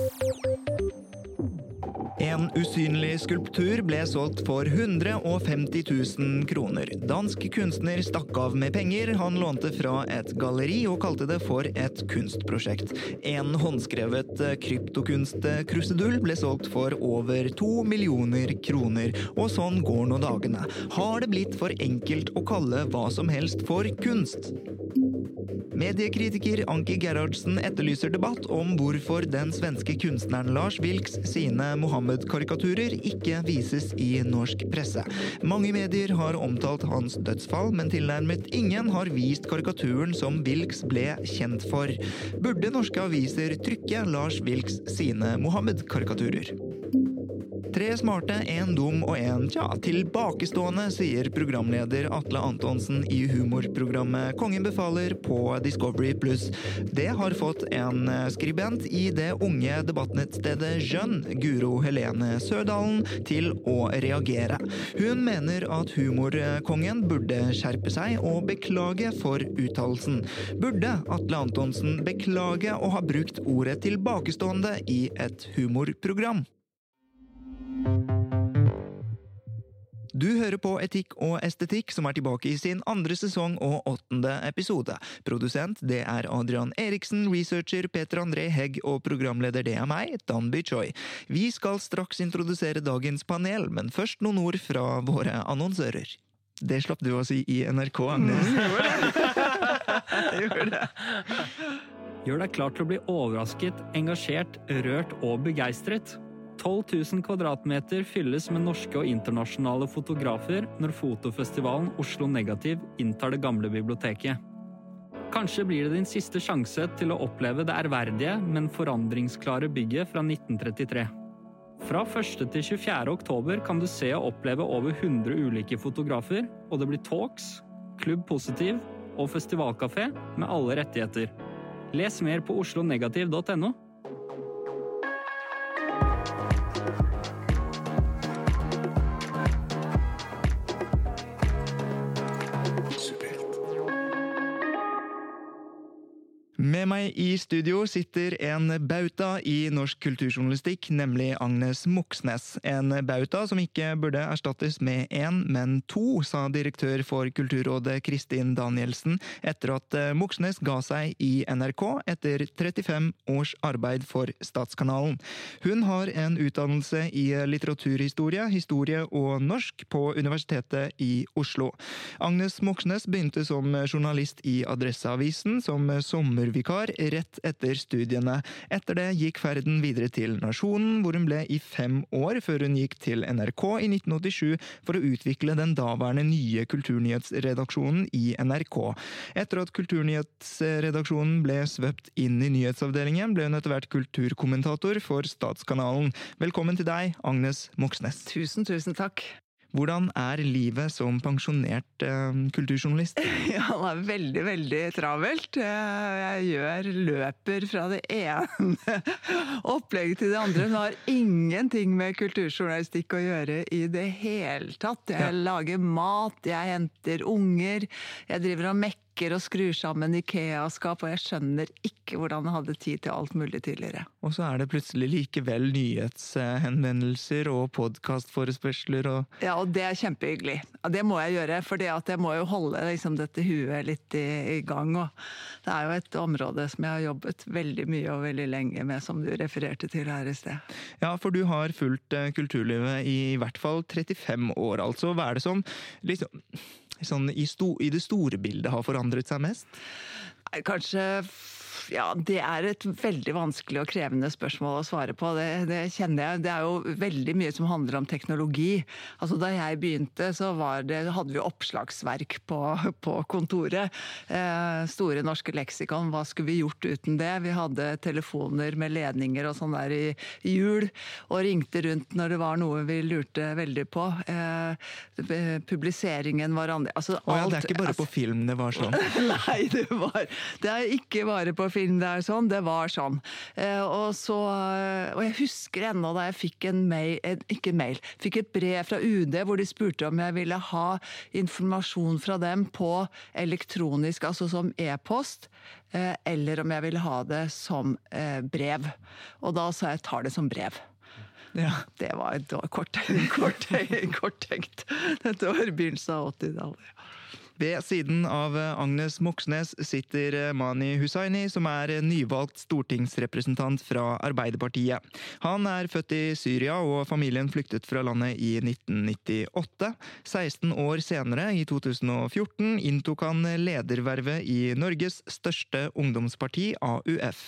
Música En usynlig skulptur ble solgt for 150 000 kroner. Dansk kunstner stakk av med penger han lånte fra et galleri, og kalte det for et kunstprosjekt. En håndskrevet kryptokunstkrusedull ble solgt for over to millioner kroner, og sånn går nå dagene. Har det blitt for enkelt å kalle hva som helst for kunst? Mediekritiker Anki Gerhardsen etterlyser debatt om hvorfor den svenske kunstneren Lars Wilks sine Mohammed-karikaturer ikke vises i norsk presse. Mange medier har omtalt hans dødsfall, men tilnærmet ingen har vist karikaturen som Wilks ble kjent for. Burde norske aviser trykke Lars Wilks sine Mohammed-karikaturer? Tre smarte, én dum og én tja, tilbakestående, sier programleder Atle Antonsen i humorprogrammet Kongen befaler på Discovery Pluss. Det har fått en skribent i det unge debattnettstedet Jønn, Guro Helene Sødalen, til å reagere. Hun mener at humorkongen burde skjerpe seg og beklage for uttalelsen. Burde Atle Antonsen beklage å ha brukt ordet tilbakestående i et humorprogram? Du hører på Etikk og estetikk, som er tilbake i sin andre sesong og åttende episode. Produsent det er Adrian Eriksen, researcher Peter André Hegg og programleder det er meg, Danby Choi. Vi skal straks introdusere dagens panel, men først noen ord fra våre annonsører. Det slapp du å si i NRK, Agnes. Jeg gjorde det. Gjør deg klar til å bli overrasket, engasjert, rørt og begeistret. 12 000 kvadratmeter fylles med norske og internasjonale fotografer når fotofestivalen Oslo Negativ inntar det gamle biblioteket. Kanskje blir det din siste sjanse til å oppleve det ærverdige, men forandringsklare bygget fra 1933. Fra 1. til 24. oktober kan du se og oppleve over 100 ulike fotografer, og det blir talks, Klubb Positiv og festivalkafé med alle rettigheter. Les mer på oslonegativ.no. Med meg i studio sitter en bauta i norsk kulturjournalistikk, nemlig Agnes Moxnes. En bauta som ikke burde erstattes med én, men to, sa direktør for Kulturrådet Kristin Danielsen etter at Moxnes ga seg i NRK etter 35 års arbeid for Statskanalen. Hun har en utdannelse i litteraturhistorie, historie og norsk på Universitetet i Oslo. Agnes Moxnes begynte som journalist i Adresseavisen, som sommer sommervikar rett etter studiene. Etter det gikk ferden videre til Nasjonen, hvor hun ble i fem år, før hun gikk til NRK i 1987 for å utvikle den daværende nye kulturnyhetsredaksjonen i NRK. Etter at kulturnyhetsredaksjonen ble svøpt inn i nyhetsavdelingen, ble hun etter hvert kulturkommentator for Statskanalen. Velkommen til deg, Agnes Moxnes. Tusen, tusen takk. Hvordan er livet som pensjonert eh, kulturjournalist? Ja, det er veldig, veldig travelt. Jeg gjør løper fra det ene opplegget til det andre. Det har ingenting med kulturjournalistikk å gjøre i det hele tatt. Jeg ja. lager mat, jeg henter unger, jeg driver og mekker pakker og skrur sammen Ikea-skap, og jeg skjønner ikke hvordan jeg hadde tid til alt mulig tidligere. Og så er det plutselig likevel nyhetshenvendelser og podkastforespørsler og Ja, og det er kjempehyggelig. Det må jeg gjøre, for jeg må jo holde liksom, dette huet litt i, i, gang. Og det er jo et område som jeg har jobbet veldig mye og veldig lenge med, som du refererte til her i sted. Ja, for du har fulgt eh, kulturlivet i i hvert fall 35 år, altså. Hva er det som liksom sånn i, sto, i, det store bildet har forandret seg mest? Kanskje ja, det er et veldig vanskelig og krevende spørsmål å svare på. Det, det, kjenner jeg. Det er jo veldig mye som handler om teknologi. Altså, da jeg begynte, så det, hadde vi oppslagsverk på, på kontoret. Eh, store norske leksikon. Hva skulle vi gjort uten det? Vi hadde telefoner med ledninger og sånn der i, i hjul, og ringte rundt når det var noe vi lurte veldig på. Eh, publiseringen var andre altså, alt, oh, ja, Det er ikke bare på film det var sånn? Nei, det, var, det er ikke bare på film det er sånn. Det var sånn. Eh, og, så, eh, og jeg husker ennå da jeg fikk en mail, ikke mail, fikk et brev fra UD hvor de spurte om jeg ville ha informasjon fra dem på elektronisk, altså som e-post, eh, eller om jeg ville ha det som brev. Og da sa jeg tar det som brev. Ja. Det var, det var kort, kort, kort tenkt. Dette var begynnelsen av 80-tallet. Ved siden av Agnes Moxnes sitter Mani Hussaini, som er nyvalgt stortingsrepresentant fra Arbeiderpartiet. Han er født i Syria, og familien flyktet fra landet i 1998. 16 år senere, i 2014, inntok han ledervervet i Norges største ungdomsparti, AUF.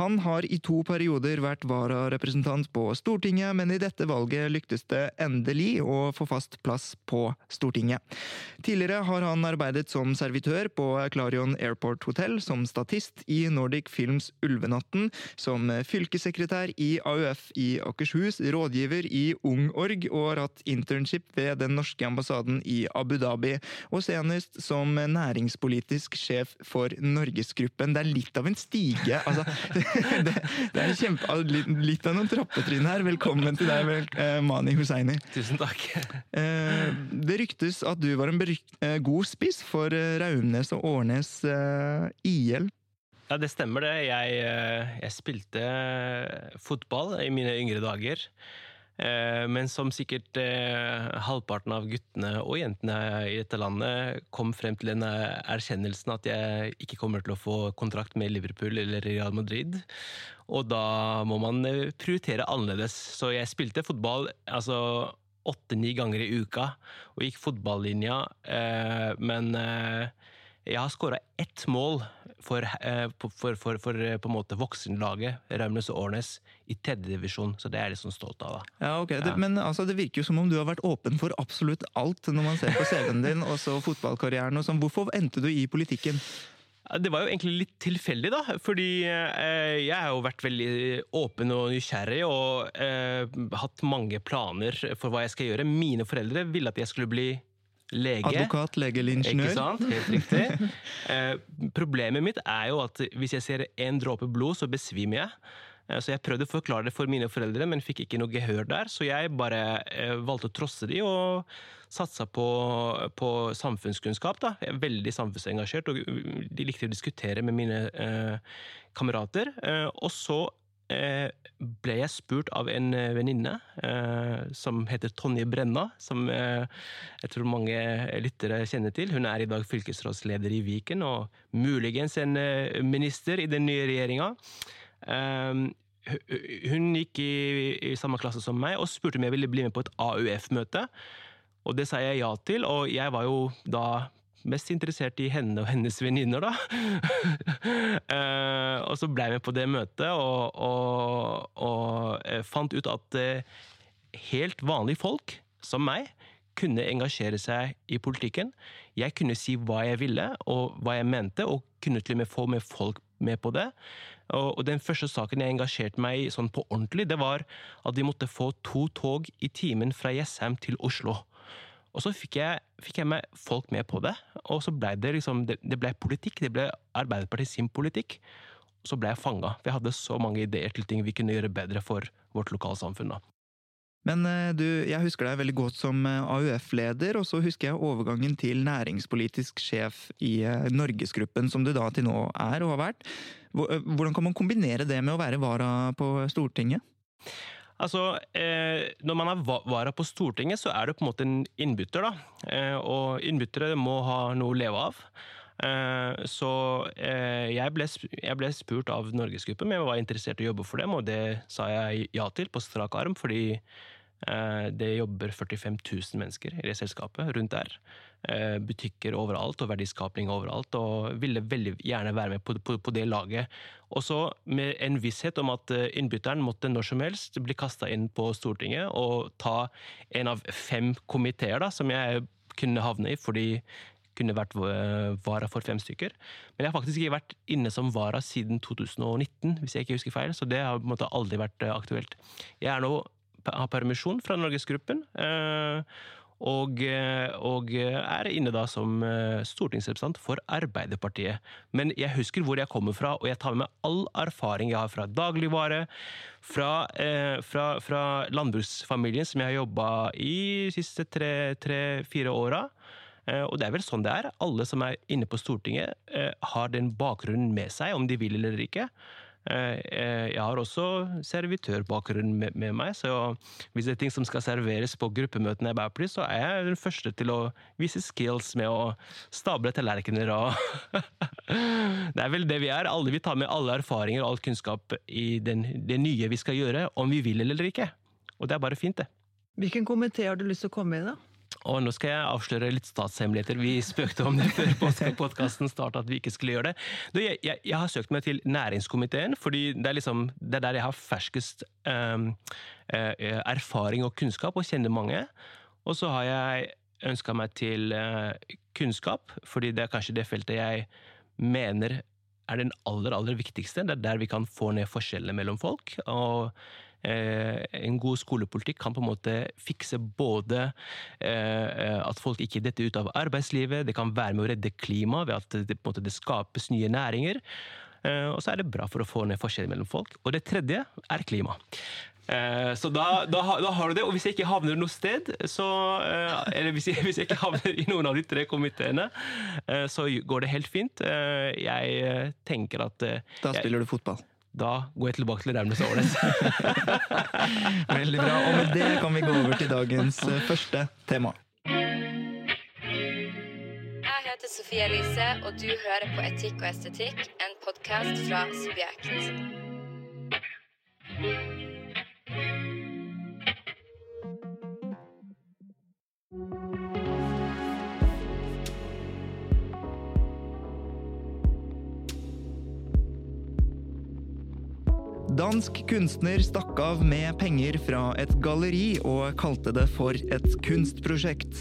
Han har i to perioder vært vararepresentant på Stortinget, men i dette valget lyktes det endelig å få fast plass på Stortinget. Tidligere har han arbeidet som servitør på Clarion Airport Hotel, som statist i Nordic Films Ulvenatten, som fylkessekretær i AUF i Akershus, rådgiver i Ung Org og har hatt internship ved den norske ambassaden i Abu Dhabi, og senest som næringspolitisk sjef for Norgesgruppen. Det er litt av en stige, altså. Det, det er kjempe, litt av noen trappetrinn her. Velkommen til deg, eh, Mani Hussaini. Tusen takk. Eh, det ryktes at du var en god god spiss for Raumnes og Årnes eh, IL. Ja, det stemmer det. Jeg, eh, jeg, spilte fotball i mine yngre dager. Men som sikkert halvparten av guttene og jentene i dette landet kom frem til den erkjennelsen at jeg ikke kommer til å få kontrakt med Liverpool eller Real Madrid. Og da må man prioritere annerledes. Så jeg spilte fotball altså åtte-ni ganger i uka og gikk fotballinja, eh, men eh, jeg har skåra ett mål for, eh, for, for, for, på en måte voksenlaget, Raumnes og Årnes, i tredjedivisjon. Så det er jeg litt sånn stolt av. da. Ja, ok. Ja. Det, men altså, det virker jo som om du har vært åpen for absolutt alt når man ser på CV-en din, og så fotballkarrieren og sånn. Hvorfor endte du i politikken? Det var jo egentlig litt tilfeldig, da. Fordi eh, jeg har jo vært veldig åpen og nysgjerrig og eh, hatt mange planer for hva jeg skal gjøre. Mine foreldre ville at jeg skulle bli lege. Advokat, lege eller ingeniør. Ikke sant? Helt riktig. eh, problemet mitt er jo at hvis jeg ser en dråpe blod, så besvimer jeg. Så jeg prøvde å forklare det for mine foreldre, men fikk ikke noe gehør der. Så jeg bare valgte å trosse de og satsa på, på samfunnskunnskap. Da. Jeg er veldig samfunnsengasjert, og de likte å diskutere med mine eh, kamerater. Eh, og så eh, ble jeg spurt av en eh, venninne som heter Tonje Brenna, som jeg tror mange lyttere kjenner til. Hun er i dag fylkesrådsleder i Viken, og muligens en minister i den nye regjeringa. Hun gikk i, samme klasse som meg og spurte om jeg ville bli med på et AUF-møte. Og det sa jeg ja til, og jeg var jo da mest interessert i henne og hennes venninner, da. uh, og så ble jeg med på det møtet, og, og, og fant ut at uh, helt vanlige folk som meg kunne engasjere seg i politikken. Jeg kunne si hva jeg ville og hva jeg mente, og kunne til og med få med folk med på det. Og, den første saken jeg engasjerte meg i sånn på ordentlig, det var at de måtte få to tog i timen fra Jessheim til Oslo. Og så fikk jeg, fikk jeg med folk med på det, og så ble det liksom Det, det ble politikk. Det ble Arbeiderpartiet sin politikk. Og så ble jeg fanga. For jeg hadde så mange ideer til ting vi kunne gjøre bedre for vårt lokalsamfunn. da. Men eh, du, jeg husker deg veldig godt som eh, AUF-leder, og så husker jeg overgangen til næringspolitisk sjef i eh, Norgesgruppen, som du da til nå er og har vært. Hvordan kan man kombinere det med å være vara på Stortinget? Altså, eh, Når man er vara på Stortinget, så er det på en måte en innbytter. da. Eh, og innbyttere må ha noe å leve av. Eh, så jeg ble, jeg, ble, spurt av Norgesgruppen om jeg var interessert i å jobbe for dem, og det sa jeg ja til på strak arm, fordi Eh, det jobber 45 000 mennesker i det selskapet rundt der. Eh, butikker overalt og verdiskapning overalt, og ville veldig gjerne være med på, på, på det laget. Også med en visshet om at innbytteren måtte når som helst bli kasta inn på Stortinget og ta en av fem komiteer som jeg kunne havne i, fordi kunne vært eh, vara for fem stykker. Men jeg har faktisk ikke vært inne som vara siden 2019, hvis jeg ikke husker feil. Så det har på en måte aldri vært eh, aktuelt. Jeg er nå har permisjon fra Norgesgruppen. Eh, og, og, er inne da som stortingsrepresentant for Arbeiderpartiet. Men jeg husker hvor jeg kommer fra, og jeg tar med all erfaring jeg har fra dagligvare, fra, fra, fra landbruksfamilien som jeg har jobba i de siste tre-fire åra. Eh, og det er vel sånn det er. Alle som er inne på Stortinget, eh, har den bakgrunnen med seg, om de vil eller ikke. Eh, jeg har også servitørbakgrunn med, med meg, så hvis det er ting som skal serveres på gruppemøtene så er jeg den første til å vise skills med å stable tallerkener og Det er vel det vi er. Alle vil ta med alle erfaringer og all kunnskap i den, det nye vi skal gjøre, om vi vil eller ikke. Og det er bare fint, det. Hvilken komité har du lyst til å komme i, da? Og nå skal jeg avsløre litt statshemmeligheter. Vi spøkte om det før podkasten starta, at vi ikke skulle gjøre det. Jeg, jeg, jeg, har søkt meg til næringskomiteen, fordi det er, liksom, det er der jeg har ferskest um, erfaring og kunnskap, og kjenner mange. Og så har jeg ønska meg til uh, kunnskap, fordi det er kanskje det feltet jeg mener er den aller, aller viktigste. Det er der vi kan få ned forskjellene mellom folk. og en god skolepolitikk kan på en måte fikse både eh, at folk ikke detter ut av arbeidslivet, det kan være med å redde klimaet ved at det, måte, det skapes nye næringer. Eh, og så er det bra for å få ned forskjeller mellom folk. Og det tredje er klima. Så da, da, da, har du det. Og hvis jeg ikke havner noe sted, så Eller hvis jeg, hvis jeg, ikke havner i noen av de tre komiteene, så går det helt fint. Jeg tenker at Da spiller jeg, du fotball? Da går jeg tilbake til Raunes Årnes. Veldig bra. Og med det kan vi gå over til dagens eh, første tema. Jeg heter Sofie Elise, og du hører på Etikk og estetikk, en podkast fra Subjekt. Dansk kunstner stakk av med penger fra et galleri og kalte det for et kunstprosjekt.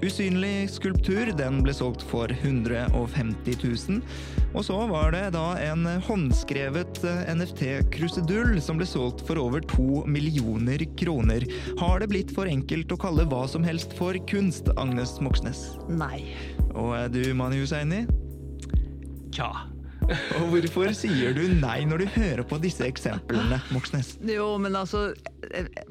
Usynlig skulptur den ble solgt for 150 000. Og så var det da en håndskrevet NFT-krusedull som ble solgt for over to millioner kroner. Har det blitt for enkelt å kalle hva som helst for kunst, Agnes Moxnes? Nei. Og du, Mani Hussaini? Tja. Og hvorfor sier du nei når du hører på disse eksemplene, Moxnes? Jo, men altså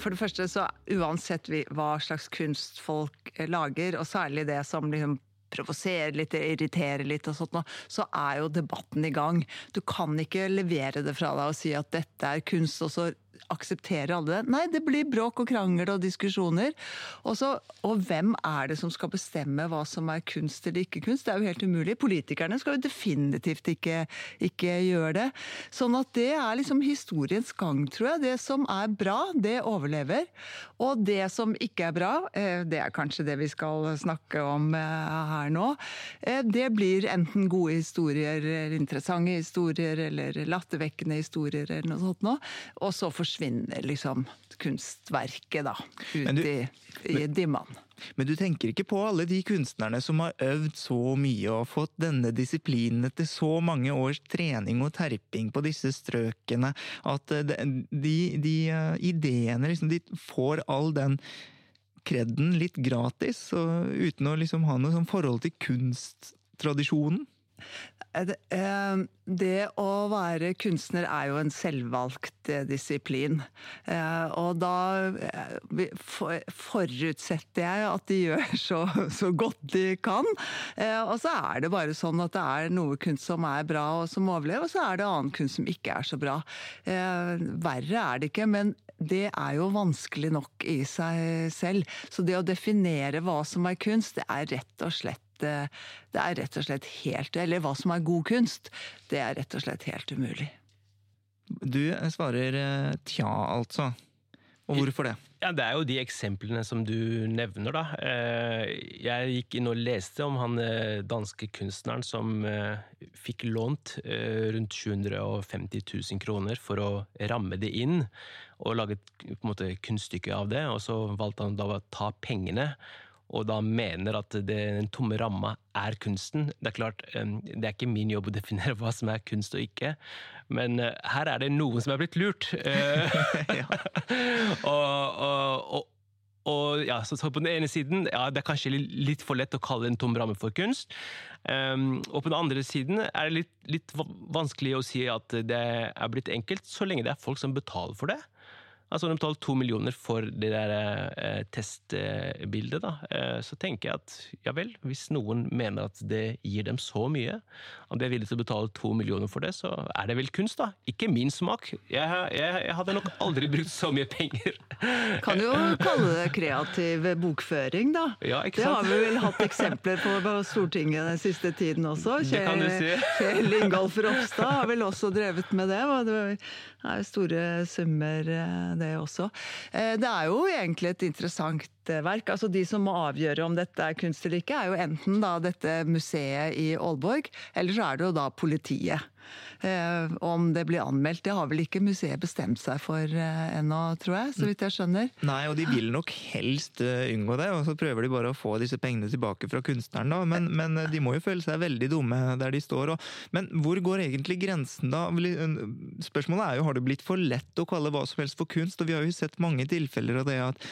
For det første, så uansett hva slags kunst folk lager, og særlig det som liksom provoserer litt, irriterer litt og sånt, så er jo debatten i gang. Du kan ikke levere det fra deg og si at dette er kunst, og så aksepterer alle det. Nei, det blir bråk og krangel og diskusjoner. Også, og hvem er det som skal bestemme hva som er kunst eller ikke kunst? Det er jo helt umulig. Politikerne skal jo definitivt ikke, ikke gjøre det. Sånn at det er liksom historiens gang, tror jeg. Det som er bra, det overlever. Og det som ikke er bra, eh, det er kanskje det vi skal snakke om eh, her nå, eh, det blir enten gode historier, interessante historier, eller lattervekkende historier, eller noe sånt noe. Og så forsvinner forsvinner liksom kunstverket da, ut du, i, i dimmaen. Men du tenker ikke på alle de kunstnerne som har øvd så mye og fått denne disiplinen etter så mange års trening og terping på disse strøkene, at eh, de, de uh, ideene liksom, de får all den kredden litt gratis, og uten å liksom ha noe sånn forhold til kunsttradisjonen? Eh, det å være kunstner er jo en selvvalgt eh, disiplin. Eh, og da forutsetter jeg at de gjør så, så godt de kan. Og så er det bare sånn at det er noe kunst som er bra og som overlever, og så er det annen kunst som ikke er så bra. Verre er det ikke, men det er jo vanskelig nok i seg selv. Så det å definere hva som er kunst, det er rett og slett det er rett og slett helt Eller hva som er god kunst, det er rett og slett helt umulig. Du svarer eh, tja, altså. Og hvorfor det? Ja, Det er jo de eksemplene som du nevner, da. Eh, jeg gikk inn og leste om han eh, danske kunstneren som eh, fikk lånt rundt 750 000 kroner for å ramme det inn, og lage på en måte kunststykke av det. Og så valgte han da å ta pengene og da mener at det, den tomme ramma er kunsten. Det er klart, det er ikke min jobb å definere hva som er kunst og ikke, men eh, her er det noen som er blitt lurt. og, og, og, og ja, så på den ene siden, ja, det er kanskje litt for lett å kalle en tom ramme for kunst. Um, og på den andre siden er det litt, litt vanskelig å si at det er blitt enkelt, så lenge det er folk som betaler for det. Altså de betaler to millioner for det der eh, testbildet, da, eh, så tenker jeg at ja vel, hvis noen mener at det gir dem så mye, at de er villige til å betale to millioner for det, så er det vel kunst, da. Ikke min smak. Jeg, jeg, jeg hadde nok aldri brukt så mye penger. Kan jo kalle det kreativ bokføring, da. Ja, ikke sant? Det har vi vel hatt eksempler på på Stortinget den siste tiden også. det kan du si. Kjell Ingolf Ropstad har vel også drevet med det. Det er jo store summer eh, det også. Eh, det er jo egentlig et interessant eh, verk. Altså De som må avgjøre om dette er kunst eller ikke, er jo enten da dette museet i Aalborg, eller så er det jo da politiet. Eh, om det blir anmeldt, det har vel ikke museet bestemt seg for ennå, tror jeg. Så vidt jeg skjønner. Nei, og de vil nok helst unngå det, og så prøver de bare å få disse pengene tilbake fra kunstneren, da. Men, men de må jo føle seg veldig dumme der de står. Og, men hvor går egentlig grensen da? Spørsmålet er jo har det blitt for lett å kalle hva som helst for kunst? og vi har jo sett mange tilfeller av det at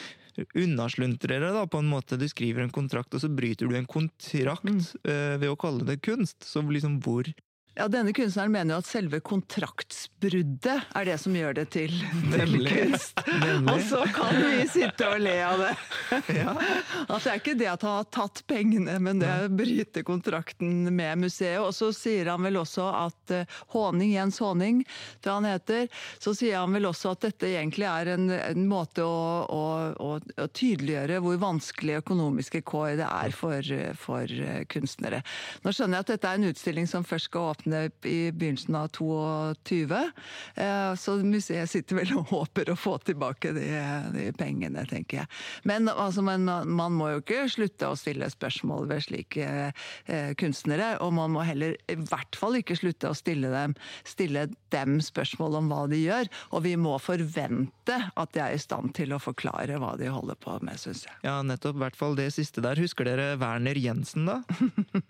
unnasluntrere, da, på en måte. Du skriver en kontrakt, og så bryter du en kontrakt mm. uh, ved å kalle det kunst. Så liksom hvor ja, Denne kunstneren mener jo at selve kontraktsbruddet er det som gjør det til, til kunst. Og så kan vi sitte og le av det. Ja. Altså, det er ikke det at han har tatt pengene, men det er å bryte kontrakten med museet. Og så sier han vel også at Håning, Jens Håning, det han heter, så sier han vel også at dette egentlig er en, en måte å, å, å, å, tydeliggjøre hvor vanskelig økonomiske kår det er for, for uh, kunstnere. Nå skjønner jeg at dette er en utstilling som først skal åpne åpne i begynnelsen av 22. Eh, så museet sitter vel og håper å få tilbake de, de pengene, tenker jeg. Men altså, man, man, må jo ikke slutte å stille spørsmål ved slike eh, kunstnere. Og man må heller i hvert fall ikke slutte å stille dem, stille dem spørsmål om hva de gjør. Og vi må forvente at de er i stand til å forklare hva de holder på med, syns jeg. Ja, nettopp. I hvert fall det siste der. Husker dere Werner Jensen, da?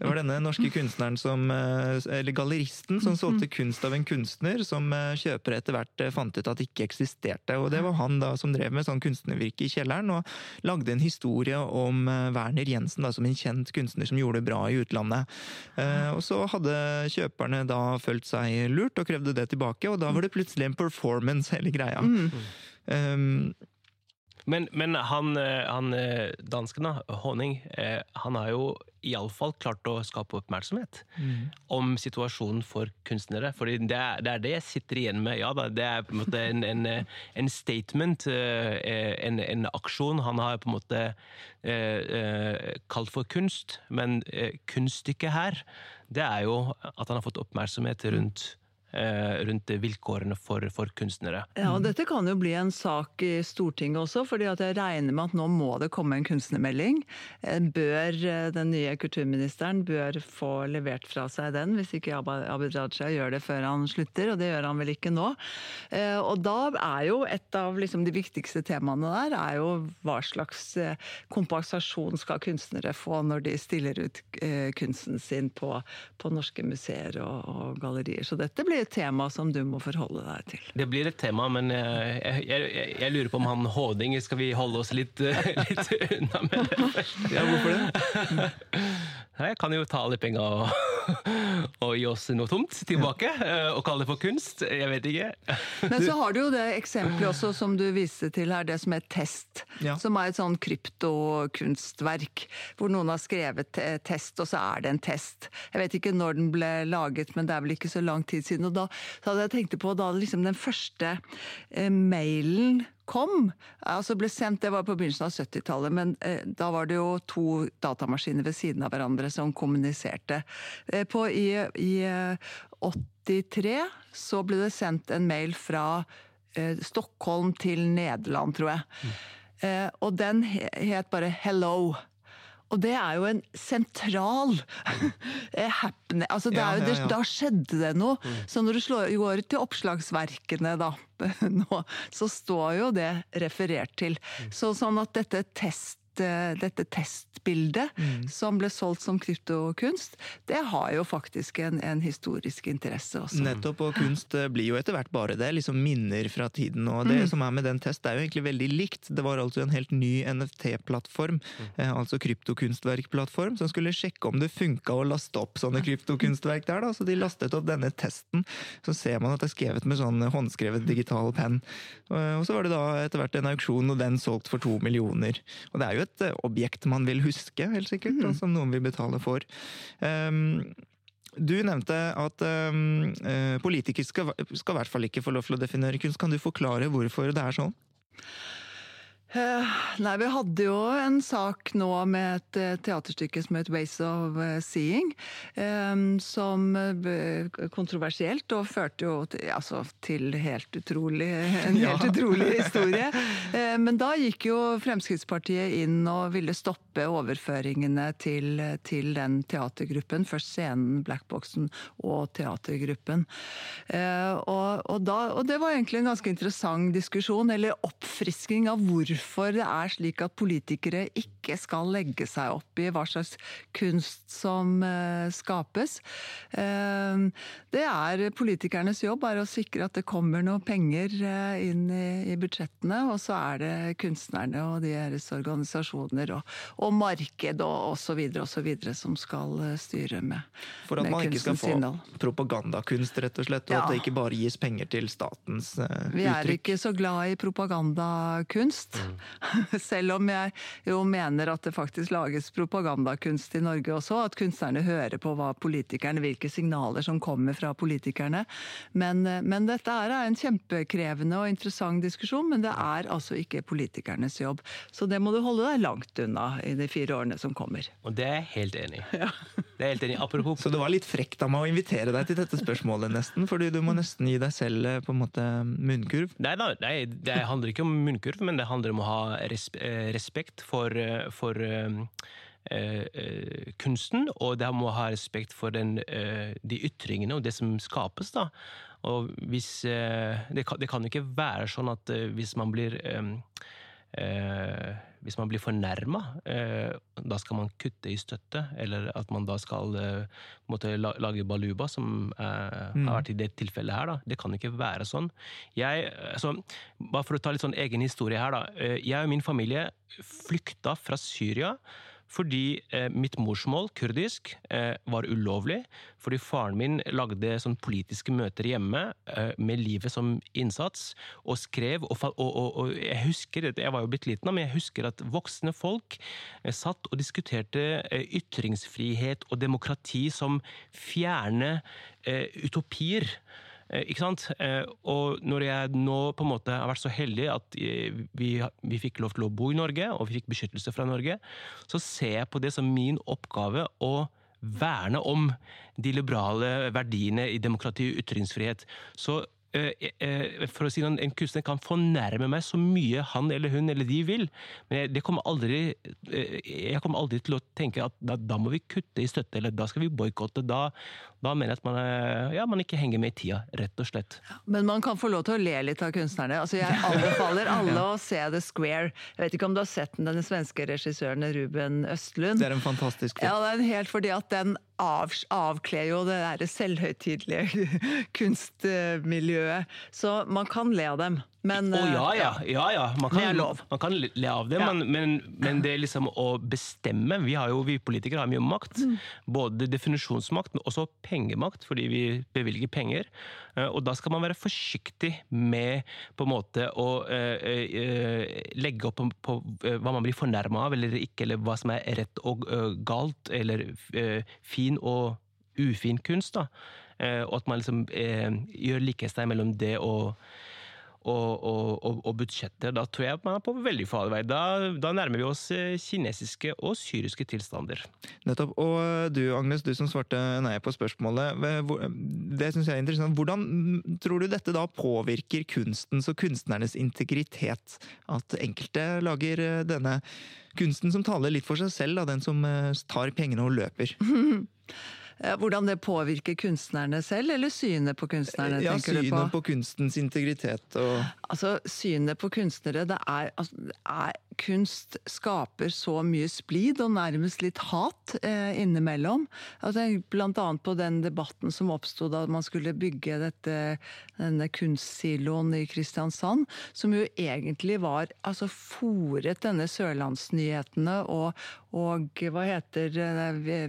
Det var denne norske kunstneren som eh, Eller galleristen som solgte kunst av en kunstner, som eh, kjøpere etter hvert eh, fant ut at ikke eksisterte. Og det var han da som drev med sånn kunstnervirke i kjelleren, og lagde en historie om eh, Werner Jensen da, som en kjent kunstner som gjorde det bra i utlandet. Og så hadde kjøperne da følt seg lurt og krevde det tilbake, og da var det plutselig en performance, hele greia. Mm. Um, men, men han, eh, han, eh, dansken, da, Honning, eh, han har jo iallfall klart å skape oppmerksomhet mm. om situasjonen for kunstnere. For det, det er det jeg sitter igjen med. Ja da, det er på en måte en, en, en statement, en, en, aksjon. Han har på en måte kalt for kunst, men kunststykket her, det er jo at han har fått oppmerksomhet rundt rundt vilkårene for, for, kunstnere. Ja, og Dette kan jo bli en sak i Stortinget også, fordi at jeg regner med at nå må det komme en kunstnermelding. Eh, bør eh, Den nye kulturministeren bør få levert fra seg den, hvis ikke Abid Raja gjør det før han slutter, og det gjør han vel ikke nå. Og da er jo et av liksom de viktigste temaene der er jo hva slags kompensasjon skal kunstnere få når de stiller ut kunsten sin på, på norske museer og, og gallerier. Så dette blir et tema som du må forholde deg til. Det blir et tema, men jeg, jeg, jeg lurer på om han Håding Skal vi holde oss litt, litt unna med det? Ja, hvorfor det? Jeg kan jo ta alle penger og, og, gi oss noe tomt tilbake, eh, og kalle det for kunst. Jeg vet ikke. Men så har du jo det eksempelet også som du viste til her, det som er Test. Ja. Som er et sånn kryptokunstverk. Hvor noen har skrevet test, og så er det en test. Jeg vet ikke når den ble laget, men det er vel ikke så lang tid siden. Og da hadde jeg tenkt på da liksom den første eh, mailen kom, altså ble sendt, det var på begynnelsen av 70-tallet, men eh, da var det jo to datamaskiner ved siden av hverandre som kommuniserte. Eh, på, I i 83 eh, så ble det sendt en mail fra eh, Stockholm til Nederland, tror jeg. Eh, og den het bare Hello. Og det er jo en sentral eh, happening altså Ja, ja, ja. Da skjedde det noe. Så når du slår, går til oppslagsverkene da, nå, så står jo det referert til. Så, sånn at dette test dette testbildet som ble solgt som kryptokunst, det har jo faktisk en, en historisk interesse også. Nettopp, og kunst eh, blir jo etter hvert bare det. liksom Minner fra tiden. Og det som er med den test, det er jo egentlig veldig likt. Det var altså en helt ny NFT-plattform, eh, altså kryptokunstverkplattform, som skulle sjekke om det funka å laste opp sånne kryptokunstverk der. da, Så de lastet opp denne testen. Så ser man at det er skrevet med sånn håndskrevet digital penn. Eh, Og så var det da etter hvert en auksjon, og den solgt for to millioner. Og det er jo et eh, objekt man vil huske, helt sikkert, og som noen vil betale for. Um, du nevnte at um, politikere skal, skal i hvert fall ikke få lov til å definere kunst. Kan du forklare hvorfor det er sånn? Eh, Nei, vi hadde jo en sak nå med et eh, teaterstykke som het Ways of eh, Seeing, som kontroversielt og førte jo til, altså, til helt utrolig, en helt utrolig historie. Men da gikk jo Fremskrittspartiet inn og ville stoppe overføringene til, til den teatergruppen. Først scenen, Blackboxen og teatergruppen. Eh, Og, og, da, og det var egentlig en ganske interessant diskusjon, eller oppfrisking av hvorfor det er slik at politikere ikke skal legge seg opp i hva slags kunst som eh, skapes. Eh, det er politikernes jobb er å sikre at det kommer noe penger inn i, i budsjettene, og så er det kunstnerne og deres organisasjoner og, og marked og osv. osv. som skal eh, styre med, kunstens For at man ikke skal få innhold. propagandakunst, rett og slett, og Ja. at det ikke bare gis penger til statens uh, Vi er uttrykk. ikke så glad i propagandakunst. Selv om jeg jo mener at det faktisk lages propagandakunst i Norge også. At kunstnerne hører på hva politikerne, hvilke signaler som kommer fra politikerne. Men, men dette er en kjempekrevende og interessant diskusjon, men det er altså ikke politikernes jobb. Så det må du holde deg langt unna i de fire årene som kommer. Og det er jeg helt enig i. Det er helt enig. Apropos Så det var litt frekt av meg å invitere deg til dette spørsmålet, nesten. Fordi du må nesten gi deg selv eh, på en måte munnkurv. Nei, da, nei, det handler ikke om munnkurv, men det handler om å ha eh, respekt for, eh, for eh, eh, eh, kunsten, og det må ha respekt for den, eh, de ytringene og det som skapes. da. Og hvis, det, kan, det kan jo ikke være sånn at hvis man blir eh, eh, hvis man blir fornærma, eh, da skal man kutte i støtte, eller at man da skal eh, måtte la, lage baluba, som eh, har vært i det tilfellet her. da. Det kan ikke være sånn. Jeg, altså, bare for å ta litt sånn egen historie her, da. Eh, jeg og min familie flykta fra Syria. Fordi eh, mitt morsmål, kurdisk, eh, var ulovlig. Fordi faren min lagde sånn politiske møter hjemme eh, med livet som innsats, og skrev og, og, og, og jeg husker, jeg var jo blitt liten, men jeg husker at voksne folk satt og diskuterte ytringsfrihet og demokrati som fjerne utopier. Eh, Ikke sant? Eh, Og når jeg nå på en måte har vært så heldig at eh, vi, vi fikk lov til å bo i Norge, og vi fikk beskyttelse fra Norge, så ser jeg på det som min oppgave å verne om de liberale verdiene i demokrati og ytringsfrihet. Så for å si noe, En kunstner kan fornærme meg så mye han eller hun eller de vil, men jeg, kommer aldri, jeg kommer aldri til å tenke at da, da må vi kutte i støtte, eller da skal vi boikotte. Da, da mener jeg at man, er- ja, man ikke henger med i tida, rett og slett. Men man kan få lov til å le litt av kunstnerne. Altså, jeg anbefaler alle å se The Square. Jeg vet ikke om du har sett den, denne svenske regissøren Ruben Østlund? Det er en fantastisk film. Ja, det er helt fordi at den av, avkler jo det der selvhøytidelige kunstmiljøet. Så man kan le av dem. Men eh, ja, ja. ja, ja. Man, Det er kan, lov. man kan le av det, men, men, men det er liksom å bestemme Vi, har jo, vi politikere har mye makt. Mm. Både definisjonsmakt, men også pengemakt, fordi vi bevilger penger. Eh, Og da skal man være forsiktig med på en måte å øh, øh, legge opp på, på hva man blir fornærma av eller ikke, eller hva som er rett og øh, galt, eller fin og ufin kunst. da. Og at man liksom gjør likhetstegn mellom det og og, og, og, budsjetter, da tror jeg man er på veldig farlig vei. Da, da, nærmer vi oss eh, kinesiske og syriske tilstander. Nettopp. Og eh, du Agnes, du som svarte nei på spørsmålet. Det syns jeg er interessant. Hvordan tror du dette da påvirker kunstens og kunstnernes integritet? At enkelte lager eh, denne kunsten som taler litt for seg selv, da, den som tar pengene og løper? Eh, hvordan det påvirker kunstnerne selv, eller synet på kunstnerne? Ja, tenker synet du på? på kunstens integritet og Altså, Synet på kunstnere det er, altså, det er kunst skaper så mye splid og nærmest litt hat eh, innimellom. Altså, blant annet på den debatten som oppsto da man skulle bygge dette, denne kunstsiloen i Kristiansand, som jo egentlig var altså fòret denne Sørlandsnyhetene og, og hva heter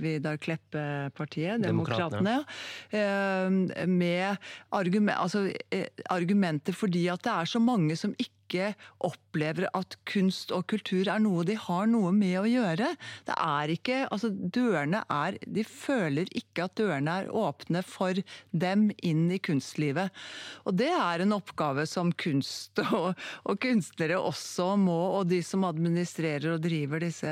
Vidar Kleppe-partiet? Demokratene. Eh, med argument, altså, eh, argumenter fordi at det er så mange som ikke ikke opplever at kunst og kultur er noe de har noe med å gjøre. Det er ikke Altså, dørene er De føler ikke at dørene er åpne for dem inn i kunstlivet. Og det er en oppgave som kunst og, og kunstnere også må, og de som administrerer og driver disse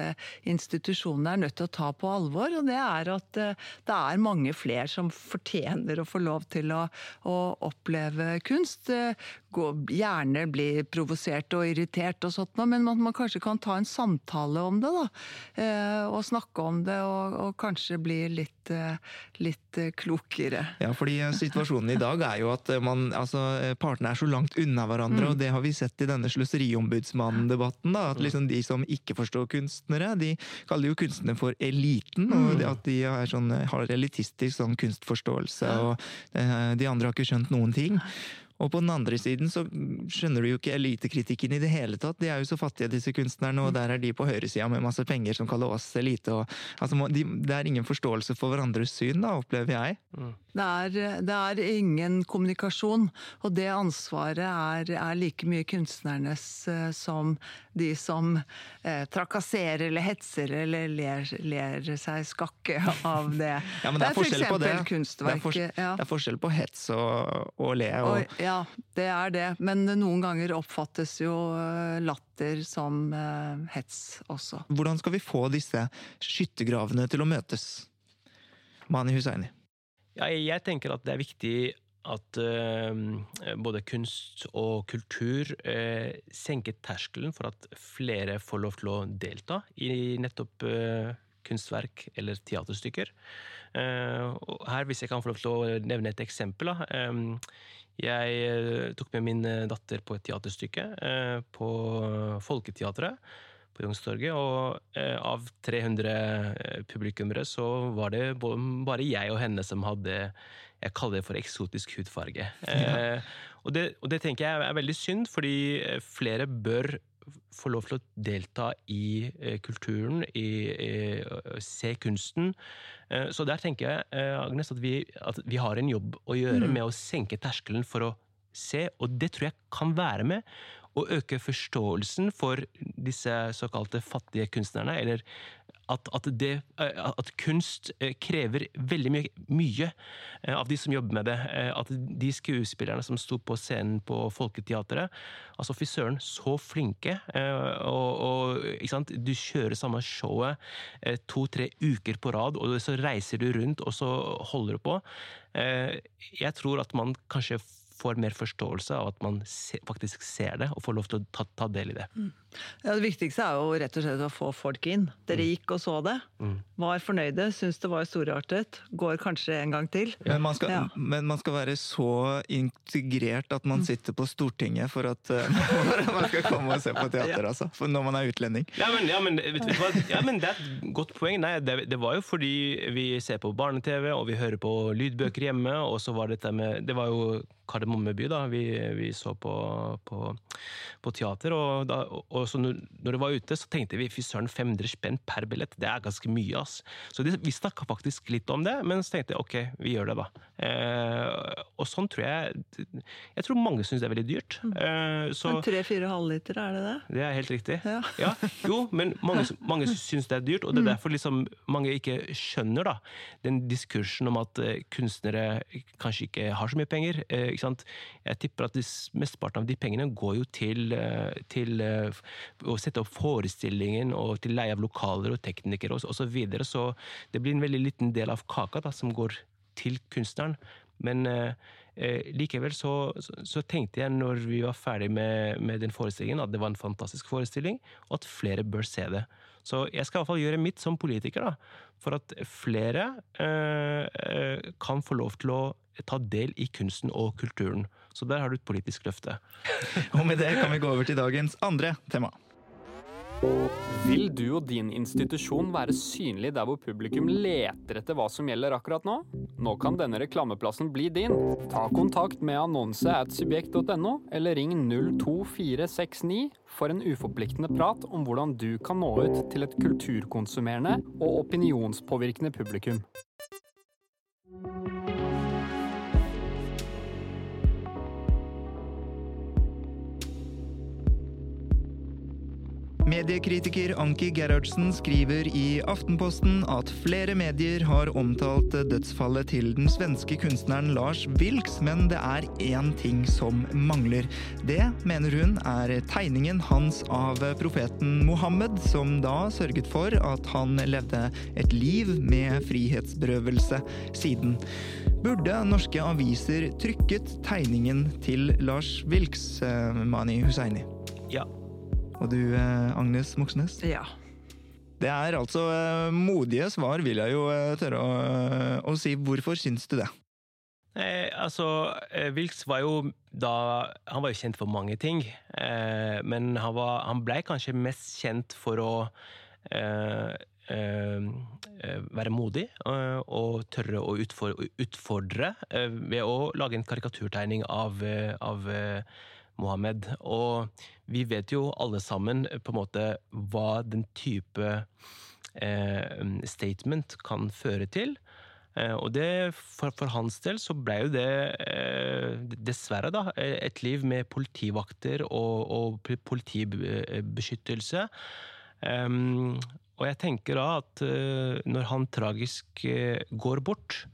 institusjonene, er nødt til å ta på alvor. Og det er at eh, det er mange flere som fortjener å få lov til å, å oppleve kunst. Eh, gå, gjerne bli provosert og irritert og sånt, men at man kanskje kan ta en samtale om det. da, eh, Og snakke om det, og, og kanskje bli litt, eh, litt, eh, klokere. Ja, fordi situasjonen i dag er jo at man, altså, partene er så langt unna hverandre, mm. og det har vi sett i denne sløseriombudsmannen-debatten. da, At liksom de som ikke forstår kunstnere, de kaller jo kunstnere for eliten. og mm. at de sånn, har elitistisk sånn kunstforståelse, og de andre har ikke skjønt noen ting. Og på den andre siden så skjønner du jo ikke elitekritikken i det hele tatt. De er jo så fattige, disse kunstnerne, og der er de på høyresida med masse penger som kaller oss elite. Og, altså, de, det er ingen forståelse for hverandres syn, da, opplever jeg. Mm. Det, er, det, er, ingen kommunikasjon, og det ansvaret er, er like mye kunstnernes eh, som de som eh, trakasserer eller hetser eller ler, ler, seg skakke av det. Ja, men det er, det er forskjell på det. Det er, for, ja. det er, forskjell på hets og, og le. Og, og, ja, det er det. Men noen ganger oppfattes jo eh, latter som uh, hets også. Hvordan skal vi få disse skyttergravene til å møtes? Mani Hussaini. Ja, jeg tenker at det er viktig at uh, både kunst og kultur uh, senker terskelen for at flere får lov til å delta i nettopp uh, kunstverk eller teaterstykker. Her, hvis jeg kan få lov til å nevne et eksempel. Da. Jeg tok med min datter på et teaterstykke på Folketeatret på Youngstorget. Og eh, av 300 eh, publikummere så var det bare jeg og henne som hadde jeg kaller det for eksotisk hudfarge. Ja. Eh, og, det, og, det, tenker jeg er veldig synd, fordi eh, flere bør få lov til å delta i eh, kulturen, i, i, se kunsten. Eh, så der tenker jeg Agnes, at vi, at vi har en jobb å gjøre mm. med å senke terskelen for å se, og det tror jeg kan være med å øke forståelsen for disse såkalte fattige kunstnerne. Eller at, at, det, eh, at kunst eh, krever veldig mye, mye, eh, av de som jobber med det. At de skuespillerne som sto på scenen på Folketeatret Altså, fy søren, så flinke. Og, og Du kjører samme showet to-tre uker på rad, og så reiser du rundt, og så holder du på. Jeg tror at man kanskje får mer forståelse av at man faktisk ser det, og får lov til å ta, ta del i det. Mm. Ja, Det viktigste er jo rett og slett å få folk inn. Dere mm. gikk og så det. Mm. Var fornøyde, syns det var storartet. Går kanskje en gang til. Men man, skal, ja. men man skal være så integrert at man mm. sitter på Stortinget for at, uh, man skal komme og se på teater, altså. For når man er utlending. Ja, men, ja, men, ja, men det er et godt poeng. Nei, det, det, var jo fordi vi ser på barne-TV, og vi hører på lydbøker hjemme, og så var dette med Det var jo Kardemommeby, da, vi, vi så på, på, på teater. Og, da, og og så når, når det var ute, så tenkte vi fy søren, 500 spenn per billett, det er ganske mye. ass. Så de, vi snakka faktisk litt om det, men så tenkte jeg ok, vi gjør det, da. Eh, og sånn tror jeg Jeg tror mange syns det er veldig dyrt. Eh, så Men Tre-fire halvliter, er det det? det er helt riktig. Ja. jo, men mange, mange syns det er dyrt, og det er derfor liksom mange ikke skjønner da, den diskursen om at eh, kunstnere kanskje ikke har så mye penger. Eh, ikke sant? Jeg tipper at de mesteparten av de pengene går jo til, eh, til eh, å sette opp forestillingen og til leie av lokaler og teknikere og, så- videre, så det blir en veldig liten del av kaka da, som går til kunstneren. Men eh, eh, likevel så, så, så tenkte jeg når vi var ferdig med, med den forestillingen, at det var en fantastisk forestilling, og at flere bør se det. Så jeg skal i hvert fall gjøre mitt som politiker, da, for at flere eh, eh, kan få lov til å ta del i kunsten og kulturen. Så der har du et politisk løfte. Og med det kan vi gå over til dagens andre tema. Vil du og din institusjon være synlig der hvor publikum leter etter hva som gjelder akkurat nå? Nå kan denne reklameplassen bli din. Ta kontakt med annonse at subjekt.no, eller ring 02469 for en uforpliktende prat om hvordan du kan nå ut til et kulturkonsumerende og opinionspåvirkende publikum. Mediekritiker Anki Gerhardsen skriver i Aftenposten at flere medier har omtalt dødsfallet til den svenske kunstneren Lars Vilks, men det er én ting som mangler. Det, mener hun, er tegningen hans av profeten Mohammed, som da sørget for at han levde et liv med frihetsberøvelse siden. Burde norske aviser trykket tegningen til Lars Vilks, eh, Mani Hussaini? Ja. Og du, eh, Agnes Moxnes? Ja. Det er altså eh, modige svar, vil jeg jo eh, tørre å, å si. Hvorfor syns du det? Eh, altså, eh, Wilks var jo da Han var jo kjent for mange ting. Eh, men han, var, han ble kanskje mest kjent for å eh, være modig eh, og tørre å utfordre, utfordre eh, ved å lage en karikaturtegning av, av eh, Mohammed. Og vi vet jo alle sammen eh, på en måte hva den type eh, statement kan føre til. Eh, Og det, for, for hans del så ble jo det eh, dessverre da, et liv med politivakter og, og politibeskyttelse. Um, og jeg tenker da at eh, når han tragisk eh, går bort,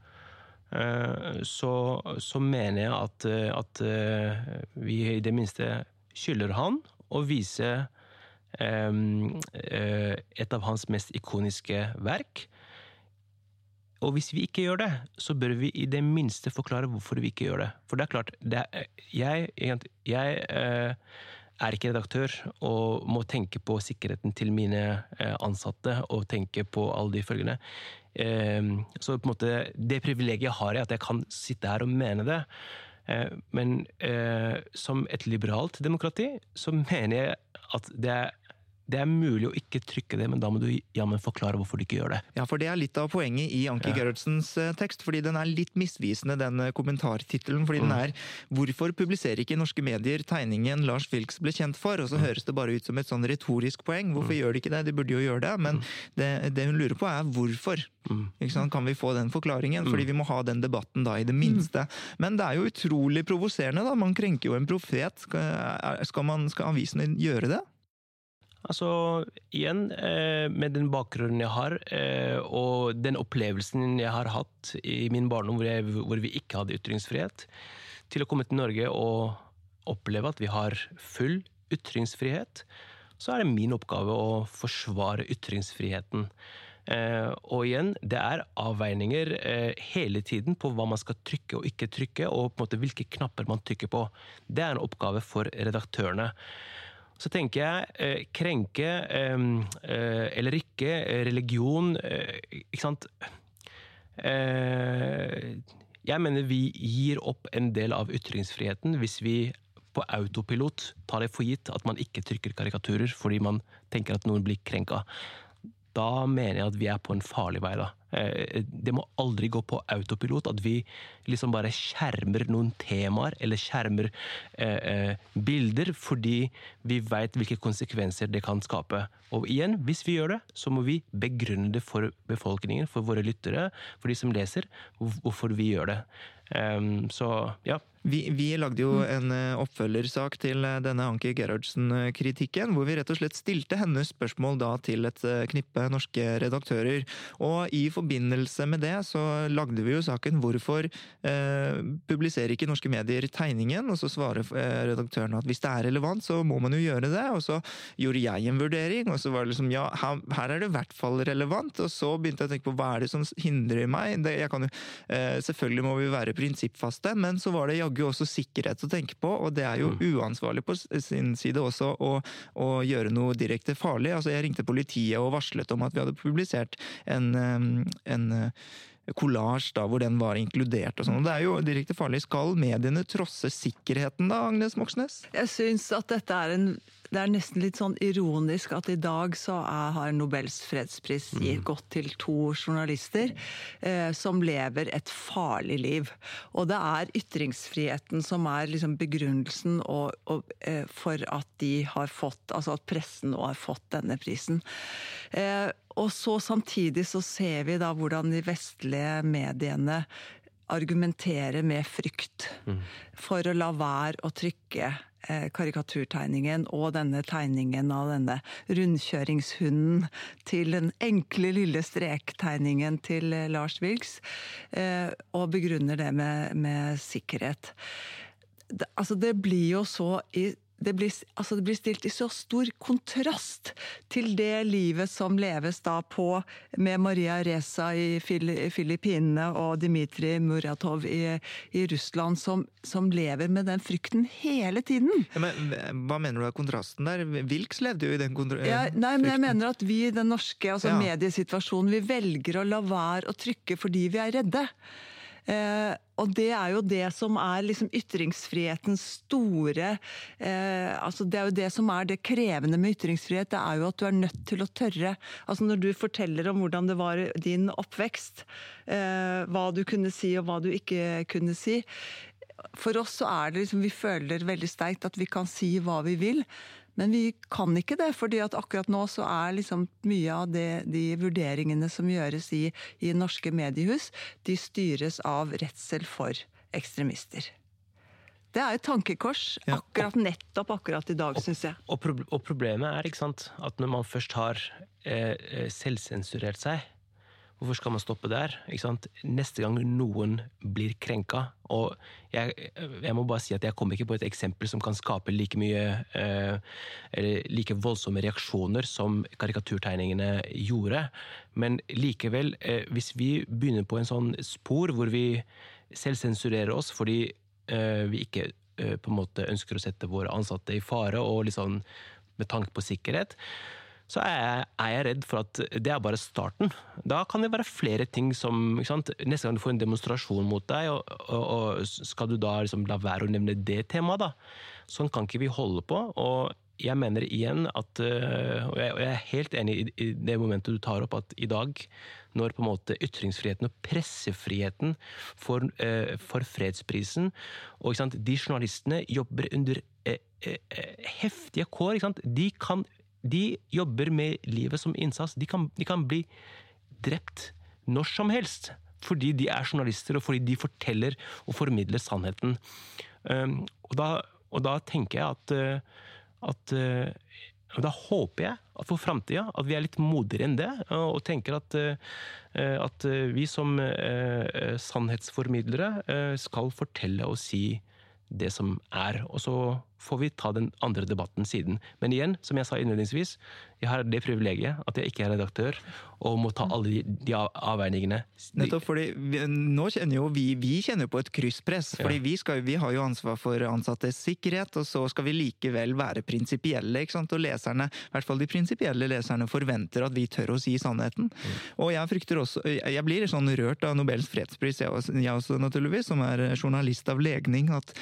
eh, så, så mener jeg at, eh, at eh, vi i det minste skylder han å vise em, eh, et av hans mest ikoniske verk. Og hvis vi ikke gjør det, så bør vi i det minste forklare hvorfor vi ikke gjør det. For det er klart, det er, jeg, jeg eh, er ikke redaktør og må tenke på sikkerheten til mine eh, ansatte og tenke på alle de følgende. Eh, så på en måte, det privilegiet har jeg, at jeg kan sitte her og mene det. Eh, Men eh, som et liberalt demokrati så mener jeg at det er, det er mulig å ikke trykke det, men da må du jammen forklare hvorfor du ikke gjør det. Ja, for det er litt av poenget i Anki Ja. Gerhardsens eh, tekst, fordi den er litt misvisende, den eh, kommentartittelen. Fordi den er 'Hvorfor publiserer ikke norske medier tegningen Lars Vilks ble kjent for?' Og så høres det bare ut som et sånn retorisk poeng. Hvorfor gjør de ikke det? De burde jo gjøre det. Men det, det hun lurer på, er hvorfor. Mm. Ikke sant? Kan vi få den forklaringen? Fordi vi må ha den debatten da, i det minste. Men det er jo utrolig provoserende, da. Man krenker jo en profet. Skal, man, skal avisene gjøre det? Altså, igjen, eh, med den bakgrunnen jeg har, eh, og den opplevelsen jeg har hatt i min barndom hvor, jeg, hvor vi ikke hadde ytringsfrihet, til å komme til Norge og oppleve at vi har full ytringsfrihet, så er det min oppgave å forsvare ytringsfriheten. Eh, og igjen, det er avveininger eh, hele tiden på hva man skal trykke og ikke trykke, og på en måte hvilke knapper man trykker på. Det er en oppgave for redaktørene. Så tenker jeg eh, krenke eh, eh, eller ikke, religion Ikke sant? Jeg mener vi gir opp en del av ytringsfriheten hvis vi på autopilot tar det for gitt at man ikke trykker karikaturer fordi man tenker at noen blir krenka. Da mener jeg at vi er på en farlig vei. da. Eh, Det må aldri gå på autopilot, at vi liksom bare skjermer noen temaer eller skjermer eh, eh, bilder fordi vi veit hvilke konsekvenser det kan skape. Og igjen, hvis vi gjør det, så må vi begrunne det for befolkningen, for våre lyttere, for de som leser, hvorfor vi gjør det. Um, så ja. Vi, vi lagde jo en eh, oppfølgersak til eh, denne Anki Gerhardsen-kritikken, hvor vi rett og slett stilte hennes spørsmål da til et eh, knippe norske redaktører. Og i forbindelse med det så lagde vi jo saken 'Hvorfor eh, publiserer ikke norske medier tegningen?' Og så svarer redaktørene redaktøren at hvis det er relevant, så må man jo gjøre det. Og så gjorde jeg en vurdering, og så var det liksom ja, her, er det i hvert fall relevant. Og så begynte jeg å tenke på hva er det som hindrer meg? Det, jo, eh, selvfølgelig må vi være prinsippfaste, men så var det jaggu også sikkerhet å tenke på, og det er jo uansvarlig på sin side også å, å gjøre noe direkte farlig. Altså, jeg ringte politiet og varslet om at vi hadde publisert en, en kollasj da, hvor den var inkludert og sånn. Det er jo direkte farlig. Skal mediene trosse sikkerheten da, Agnes Moxnes? Jeg syns at dette er en det er nesten litt sånn ironisk at i dag så er, har Nobels fredspris gitt gått til to journalister eh, som lever et farlig liv. Og det er ytringsfriheten som er liksom begrunnelsen og, og, eh, for at de har fått, altså at pressen nå har fått denne prisen. Eh, og så samtidig så ser vi da hvordan de vestlige mediene argumenterer med frykt for å la være å trykke eh, karikaturtegningen og denne tegningen av denne rundkjøringshunden til den enkle lille strektegningen til eh, Lars Vilks, eh, og begrunner det med, med sikkerhet. Det, altså det blir jo så i det blir, altså det blir stilt i så stor kontrast til det livet som leves da på med Maria Reza i Filippinene og Dmitrij Muratov i, i Russland, som, som lever med den frykten hele tiden. Ja, men, hva mener du er kontrasten der? Wilks levde jo i den kontra Ja, nei, men jeg mener at vi i den norske altså Ja. mediesituasjonen, vi velger å la være å trykke fordi vi er redde. Eh, og det er jo det som er liksom ytringsfrihetens store eh, altså Det er jo det som er det krevende med ytringsfrihet. Det er jo at du er nødt til å tørre. Altså Når du forteller om hvordan det var din oppvekst, eh, hva du kunne si og hva du ikke kunne si. For oss så er det liksom Vi føler veldig sterkt at vi kan si hva vi vil. Men vi kan ikke det, fordi at akkurat nå så er liksom mye av det, de vurderingene som gjøres i, i norske mediehus, de styres av redsel for ekstremister. Det er et tankekors akkurat nettopp akkurat i dag, syns jeg. Og, og problemet er sant, at når man først har eh, eh, selvsensurert seg, hvorfor skal man stoppe der? Neste gang noen blir krenka Og jeg, jeg må bare si at jeg kommer ikke på et eksempel som kan skape like mye eh, Eller like voldsomme reaksjoner som karikaturtegningene gjorde. Men likevel, eh, hvis vi begynner på en sånn spor hvor vi selvsensurerer oss fordi eh, vi ikke på en måte ønsker å sette våre ansatte i fare, og sånn med tanke på sikkerhet, så er jeg, er jeg redd for at det er bare starten. Da kan det være flere ting som? Neste gang du får en demonstrasjon mot deg, og, og, og skal du da liksom la være å nevne det temaet, da? Sånn kan ikke vi holde på. og jeg mener igjen at, øh, og jeg er helt enig i, det momentet du tar opp, at i dag, når på en måte ytringsfriheten og pressefriheten får, øh, får fredsprisen, og de journalistene jobber under eh, eh, heftige kår? De, kan, de jobber med livet som innsats. De kan, de kan bli drept når som helst. Fordi de er journalister, og fordi de forteller og formidler sannheten. Um, og, da, og da tenker jeg at, uh, at uh, og Da håper jeg at for framtida at vi er litt modigere enn det, og tenker at, uh, at vi som sannhetsformidlere skal fortelle og si det som er. Og så får vi ta den andre debatten siden. Men igjen, som jeg sa innledningsvis, jeg har det privilegiet at jeg ikke er redaktør og må ta alle de, de avveiningene. Nettopp fordi vi, nå kjenner jo vi, vi kjenner på et krysspress. fordi vi, skal, vi har jo ansvar for ansattes sikkerhet, og så skal vi likevel være prinsipielle. ikke sant? Og leserne, i hvert fall de prinsipielle leserne, forventer at vi tør å si sannheten. Og jeg frykter også Jeg blir sånn rørt av Nobels fredspris, jeg også, jeg også naturligvis, som er journalist av legning, at,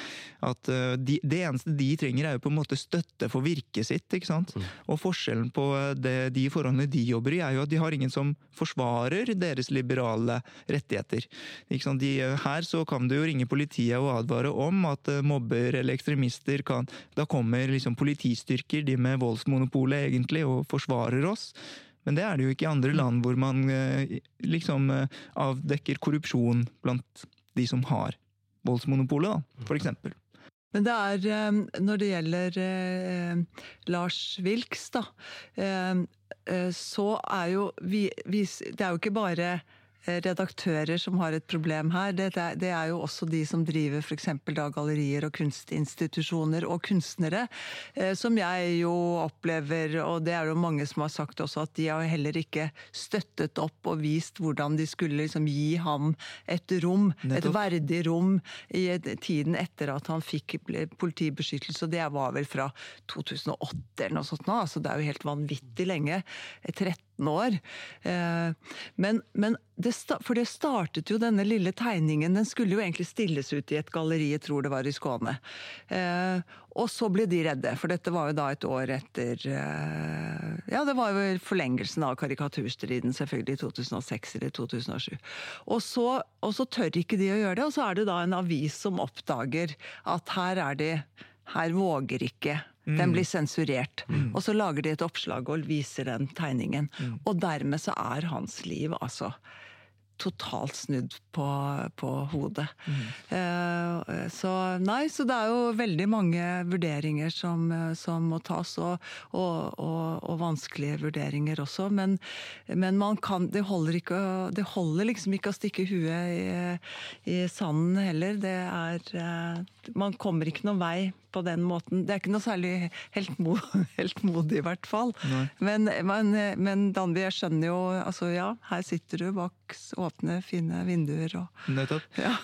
at uh, de, det eneste de de trenger, er jo på en måte støtte for virket sitt. ikke sant? Og forskjellen på det, de forholdene de jobber i, er jo at de har ingen som forsvarer deres liberale rettigheter. Ikke sant? De, her så kan du jo ringe politiet og advare om at eh, mobber eller ekstremister kan Da kommer liksom politistyrker, de med voldsmonopolet egentlig, og forsvarer oss. Men det er det jo ikke i andre land hvor man eh, liksom eh, avdekker korrupsjon blant de som har voldsmonopolet, da, eksempel. Men det er, eh, når det gjelder eh, Lars Wilks, da, eh, så er jo vi, Det er jo ikke bare redaktører som har et problem her. Det, det er jo også de som driver f.eks. gallerier og kunstinstitusjoner og kunstnere, eh, som jeg jo opplever, og det er jo mange som har sagt også, at de har heller ikke støttet opp og vist hvordan de skulle liksom gi ham et rom, et verdig rom, i tiden etter at han fikk politibeskyttelse. Og det var vel fra 2008 eller noe sånt nå, altså det er jo helt vanvittig lenge. 13 år. Eh, Men, men det, for det startet jo denne lille tegningen, den skulle jo egentlig stilles ut i et galleri, jeg tror det var i Skåne. Eh, Og så ble de redde, for dette var jo da et år etter eh, Ja, det var jo forlengelsen av karikaturstriden, selvfølgelig, i 2006 eller 2007. Og så, og så tør ikke de å gjøre det, og så er det da en avis som oppdager at her er de Her våger ikke den blir sensurert. Og så lager de et oppslag og viser den tegningen. Og dermed så er hans liv altså totalt snudd på, på hodet. Uh, så nei, så det er jo veldig mange vurderinger som, som må tas, og, og, og, og vanskelige vurderinger også. Men, men man kan, det, holder ikke, det holder liksom ikke å stikke huet i, i sanden heller. Det er eh, Man kommer ikke noen vei på den måten. Det er ikke noe særlig helt modig i hvert fall. Men, men, men Danby, jeg skjønner jo altså Ja, her sitter du bak åpne, fine vinduer og Nettopp. Ja.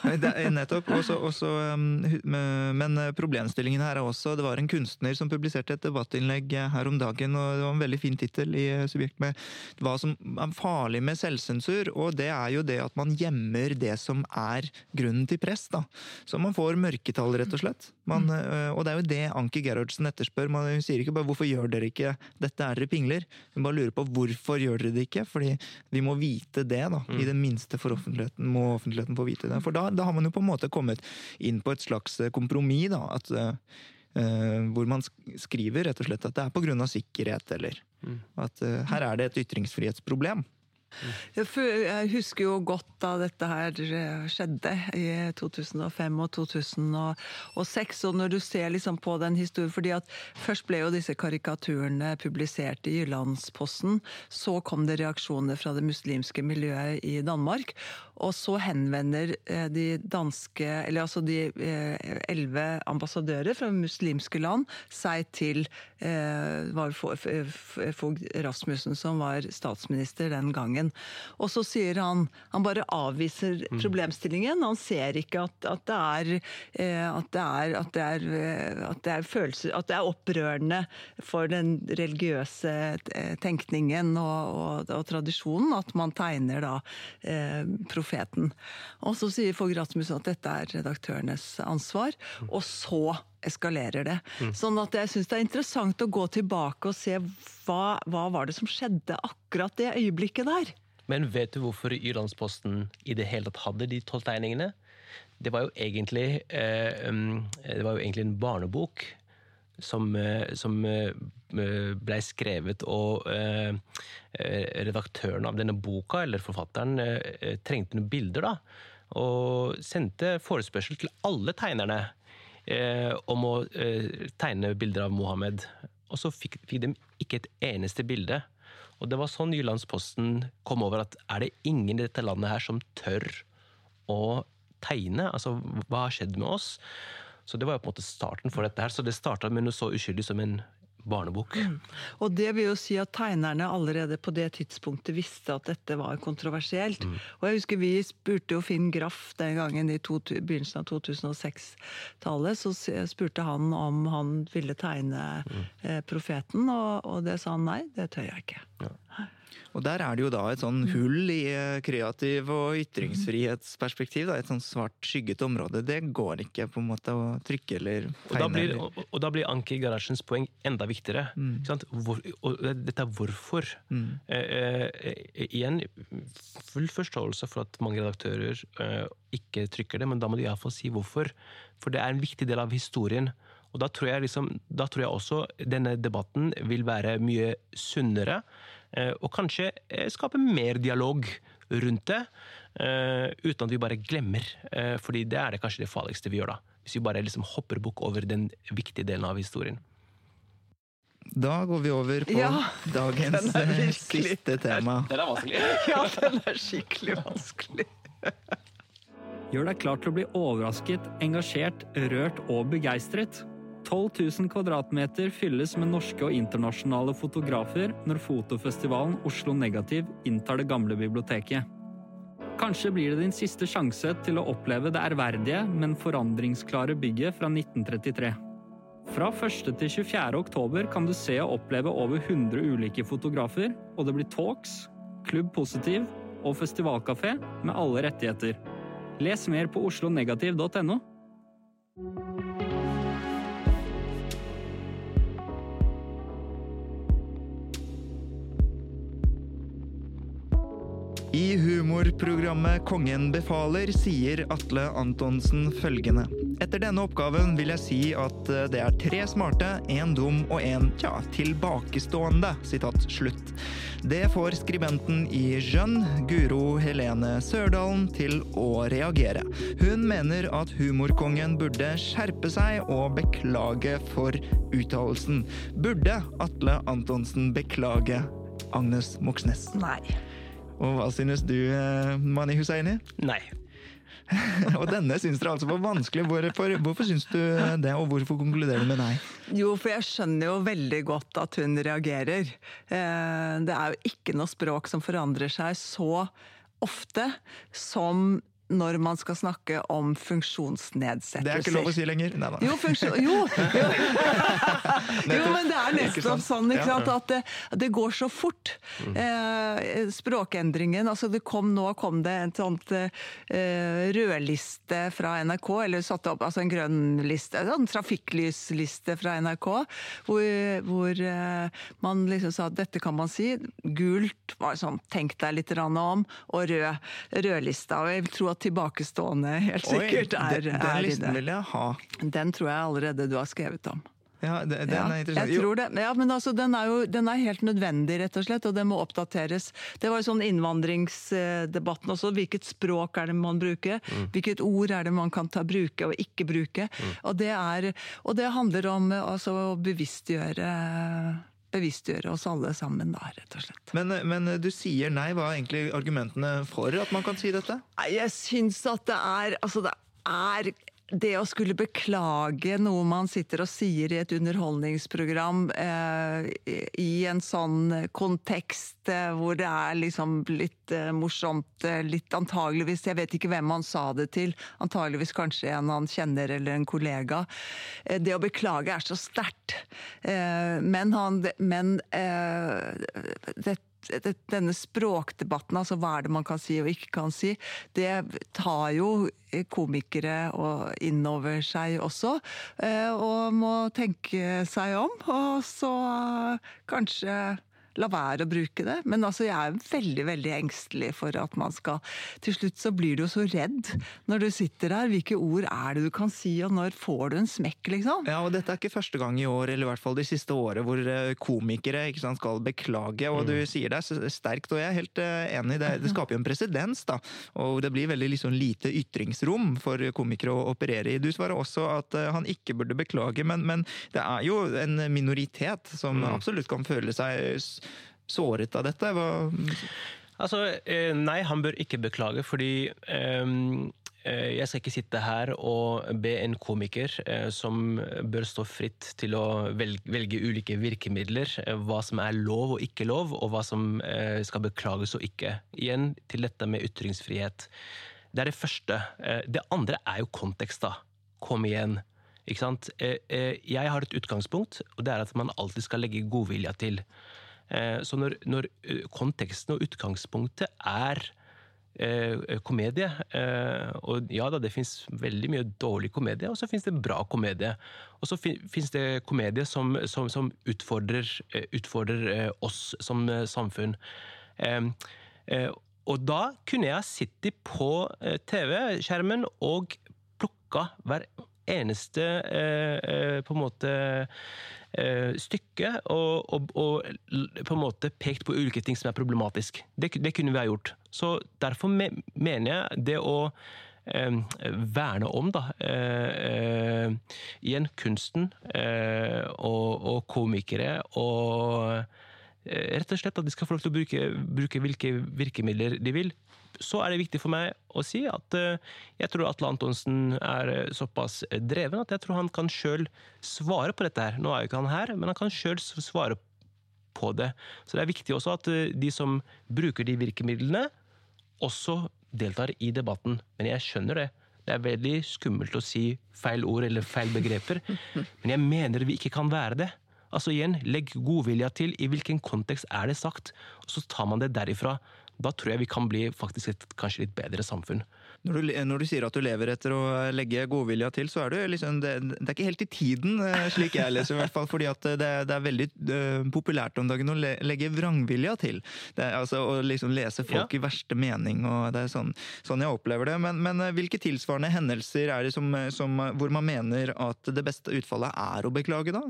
Nettopp. Også, også, um, men men, uh, problemstillingen her er også Det var en kunstner som publiserte et debattinnlegg uh, her om dagen, og det var en veldig fin tittel i uh, Subjekt med hva som er farlig med selvsensur, og det er jo det at man gjemmer det som er grunnen til press. da. Så man får mørketall, rett og slett. Man, mm. og det er jo det Anki Gerhardsen etterspør. Man hun sier ikke bare 'hvorfor gjør dere ikke dette, er dere pingler'? Hun bare lurer på 'hvorfor gjør dere det ikke'? Fordi vi må vite det, da. I det minste for offentligheten må offentligheten få vite det. For da, da har man jo på en måte kommet inn på et slags eh, kompromiss, da. At, eh, eh, hvor man skriver rett og slett at det er pga. sikkerhet, eller at uh, her er det et ytringsfrihetsproblem. Jeg husker jo godt da dette her eh, skjedde i 2005 og 2006. Og når du ser liksom på den historien fordi at Først ble jo disse karikaturene publisert i Jyllandsposten. Så kom det reaksjoner fra det muslimske miljøet i Danmark. Og så henvender eh, de danske Eller altså de eh, elleve ambassadører fra muslimske land seg til eh, var Fo- Rasmussen, som var statsminister den gangen. Og så sier han Han bare avviser problemstillingen. Han ser ikke at, at det er at det er at det er, at det er følelser At det er opprørende for den religiøse tenkningen og, og, og tradisjonen at man tegner da eh, profeten. Og så sier Fogh Rasmussen at dette er redaktørenes ansvar, og så eskalerer det. Sånn at jeg syns det er interessant å gå tilbake og se hva, hva var det som skjedde akkurat det øyeblikket der. Men vet du hvorfor Jyllandsposten i det hele tatt hadde de tolv tegningene? Det var jo egentlig, eh, um, det var jo egentlig en barnebok som, eh, som eh, ble skrevet, og eh, eh, redaktøren av denne boka, eller forfatteren, trengte noen bilder, da. Og sendte forespørsel til alle tegnerne om å tegne bilder av Mohammed. Og så fikk, fikk de ikke et eneste bilde. Og det var sånn Jyllandsposten kom over at er det ingen i dette landet her som tør å tegne? Altså, hva har skjedd med oss? Så det var jo på en måte starten for dette her. Så det starta med noe så uskyldig som en barnebok. Og det vil jo si at tegnerne allerede på det tidspunktet visste at dette var kontroversielt. Og jeg husker vi spurte jo Finn Graff den gangen i to, begynnelsen av 2006-tallet. Så spurte han om han ville tegne eh, profeten, og, og det sa han nei, det tør jeg ikke. Og der er det jo da et sånn hull i eh, kreativ- og ytringsfrihetsperspektiv. Da, et sånn svart skygget område. Det går ikke på en måte å trykke eller Og da blir, og, og da blir Anki Garasjens poeng enda viktigere. Ikke sant? Hvor, og dette er hvorfor. Eh, eh, igjen, full forståelse for at mange redaktører eh, ikke trykker det, men da må de iallfall si hvorfor. For det er en viktig del av historien. Og da tror jeg, liksom, da tror jeg også denne debatten vil være mye sunnere, og kanskje eh, skape mer dialog rundt det, eh, uten at vi bare glemmer. Eh, fordi det er det kanskje det farligste vi gjør da. Hvis vi bare liksom hopper bukk over den viktige delen av historien. Da går vi over på Ja, dagens er eh, siste tema. Den er vanskelig. Ja, den er skikkelig vanskelig. Gjør deg klar til å bli overrasket, engasjert, rørt og begeistret. 12 000 kvadratmeter fylles med norske og internasjonale fotografer når fotofestivalen Oslo Negativ inntar det gamle biblioteket. Kanskje blir det din siste sjanse til å oppleve det ærverdige, men forandringsklare bygget fra 1933. Fra 1. til 24. oktober kan du se og oppleve over 100 ulike fotografer, og det blir talks, Klubb Positiv og festivalkafé med alle rettigheter. Les mer på oslonegativ.no. I humorprogrammet Kongen befaler sier Atle Antonsen følgende. Etter denne oppgaven vil jeg si at eh, det er tre smarte, én dum og én tja, tilbakestående. Sitat slutt. Det får skribenten i Jeune, Guro Helene Sørdalen, til å reagere. Hun mener at humorkongen burde skjerpe seg og beklage for uttalelsen. Burde Atle Antonsen beklage Agnes Moxnes? Nei. Og hva synes du, eh, Mani Hussaini? Nei. og denne syns dere altså var vanskelig. Hvorfor, hvorfor syns du det, og hvorfor konkluderer du med nei? Jo, for jeg skjønner jo veldig godt at hun reagerer. Eh, Det er jo ikke noe språk som forandrer seg så ofte som når man skal snakke om funksjonsnedsettelser. Det er ikke lov å si lenger. Nei, nei. Jo, funksjon, jo, jo. jo, men det er nettopp sånn ikke sant, at det, det går så fort. Eh, språkendringen altså det kom, Nå kom det en sånn eh, rødliste fra NRK, eller satte opp altså en grønn liste, en trafikklysliste fra NRK, hvor, hvor eh, man liksom sa at dette kan man si. Gult var sånn tenk deg litt om, og rød rødlista. Og jeg tror at tilbakestående helt Oi, sikkert er, den, den listen vil jeg ha. Den tror jeg allerede du har skrevet om. Ja, det, den Ja, er interessant. jeg tror det. Ja, men altså, den er jo den er helt nødvendig, rett og slett, og den må oppdateres. Det var jo sånn innvandringsdebatten også. Hvilket språk er det man bruker? Mm. Hvilket ord er det man kan ta, bruke og ikke bruke? Og, det er, og det handler om eh, altså, å bevisstgjøre bevisstgjøre oss alle sammen, da, rett og slett. men, men du sier nei. Hva er egentlig argumentene for at man kan si dette? Jeg syns at det er Altså, det er det å skulle beklage noe man sitter og sier i et underholdningsprogram eh, i en sånn kontekst eh, hvor det er liksom litt eh, morsomt, eh, litt antageligvis Jeg vet ikke hvem han sa det til, antageligvis kanskje en han kjenner eller en kollega. Eh, det å beklage er så sterkt. Eh, men han Men eh, det det- denne språkdebatten, altså hva er det man kan si og ikke kan si, det tar jo komikere innover seg også. eh, Og må tenke seg om, og så eh, kanskje la være å bruke det. Men altså, jeg er veldig veldig engstelig for at man skal Til slutt så blir du jo så redd når du sitter der. Hvilke ord er det du kan si, og når får du en smekk, liksom? Ja, og Dette er ikke første gang i år, eller i hvert fall de siste året, hvor eh, komikere ikke sant, skal beklage. og Du sier det er sterkt, og jeg er helt eh, enig. Det, det skaper jo en presedens. da, og Det blir veldig liksom, lite ytringsrom for komikere å operere i. Du svarer også at eh, han ikke burde beklage, men, men det er jo en minoritet som absolutt kan føle seg såret av dette. Hva, Altså, eh, nei, han bør ikke beklage, fordi eh, jeg skal ikke sitte her og be en komiker som bør stå fritt til å velge, ulike virkemidler, hva som er lov og ikke lov, og hva som skal beklages og ikke. Igjen til dette med ytringsfrihet. Det er det første. Det andre er jo kontekst, da. Kom igjen. Ikke sant? Jeg har et utgangspunkt, og det er at man alltid skal legge godvilja til. Eh, så når, når eh, konteksten og utgangspunktet er eh, komedie Og ja da, det fins veldig mye dårlig komedie, og så fins det bra komedie. Og så fins det komedie som, som, som utfordrer, utfordrer oss som samfunn. Og da kunne jeg sittet på TV-skjermen og plukka hver eneste på en måte stykke og, og, og på en måte pekt på ulike ting som er problematisk. Det, det kunne vi ha gjort. Så derfor me, mener jeg det å eh, verne om, da, eh, eh, igjen kunsten eh, og, og komikere og eh, rett og slett at de skal få lov til å bruke, bruke hvilke virkemidler de vil. Så er det viktig for meg å si at eh, jeg tror Atle Antonsen er eh, såpass dreven at jeg tror han kan sjøl svare på dette her. Nå er jo ikke han her, men han kan sjøl svare på det. Så det er viktig også at eh, de som bruker de virkemidlene, også deltar i debatten. Men jeg skjønner det. Det er veldig skummelt å si feil ord eller feil begreper, men jeg mener vi ikke kan være det. Altså igjen, Legg godvilja til. I hvilken kontekst er det sagt? Og så tar man det derifra. Da tror jeg vi kan bli faktisk et kanskje litt bedre samfunn. Når du, når du sier at du lever etter å legge godvilja til, så er det liksom Det, det er ikke helt i tiden, eh, slik jeg leser i hvert fall. fordi at det, det er veldig uh, populært om dagen å le, legge vrangvilja til. Det er, altså Å liksom lese folk Ja. i verste mening. og Det er sånn, sånn jeg opplever det. Men, men eh, hvilke tilsvarende hendelser er det som, som, hvor man mener at det beste utfallet er å beklage, da?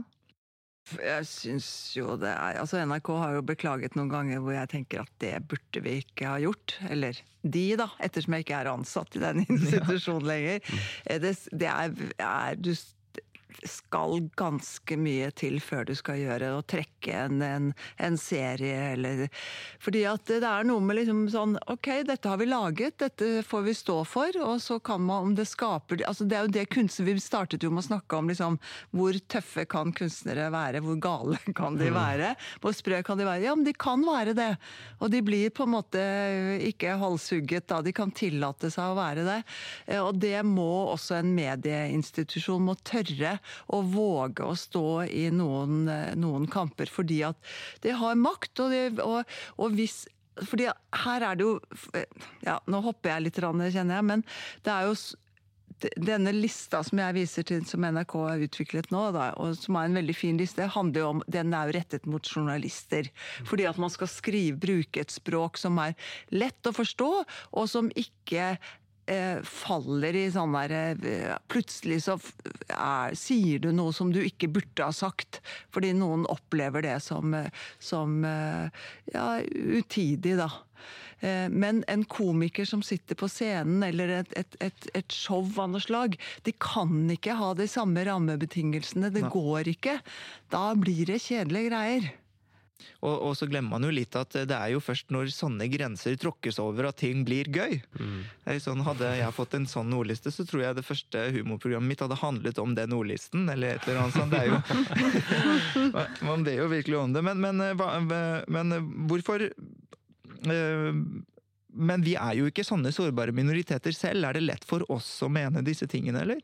Jeg syns jo det er Altså NRK har jo beklaget noen ganger hvor jeg tenker at det burde vi ikke ha gjort. Eller de, da, ettersom jeg ikke er ansatt i den institusjonen lenger. Eh, Det, det er, er Du skal ganske mye til før du skal gjøre å trekke en, en, en serie eller Fordi at det er noe med liksom sånn Ok, dette har vi laget, dette får vi stå for, og så kan man om det skaper altså Det er jo det kunstner Vi startet jo med å snakke om liksom hvor tøffe kan kunstnere være, hvor gale kan de være, hvor sprø kan de være. Ja, men de kan være det. Og de blir på en måte ikke halshugget da, de kan tillate seg å være det. Eh, Og det må også en medieinstitusjon må tørre å våge å stå i noen, eh, noen kamper, fordi at det har makt, og, det, og, og hvis fordi her er det jo Ja, nå hopper jeg litt, kjenner jeg, men det er jo denne lista som jeg viser til, som NRK har utviklet nå, da, og som er en veldig fin liste, handler jo om, den er jo rettet mot journalister. Fordi at man skal skrive, bruke et språk som er lett å forstå, og som ikke eh, faller i sånn der eh, Plutselig så er, sier du noe som du ikke burde ha sagt, fordi noen opplever det som, eh, som eh, ja, utidig, da. Eh, Men en komiker som sitter på scenen, eller et, et, et, et show av noe slag, de kan ikke ha de samme rammebetingelsene. Det går ikke. Da blir det kjedelige greier. Og, og så glemmer man jo litt at det er jo først når sånne grenser tråkkes over at ting blir gøy. Det er sånn, hadde jeg fått en sånn ordliste, så tror jeg det første humorprogrammet mitt hadde handlet om den ordlisten, eller et eller annet sånt. Det er jo Man ber jo virkelig om det. Men, men, eh, hva- men eh, hvorfor eh, Men vi er jo ikke sånne sårbare minoriteter selv. Er det lett for oss å mene disse tingene, eller?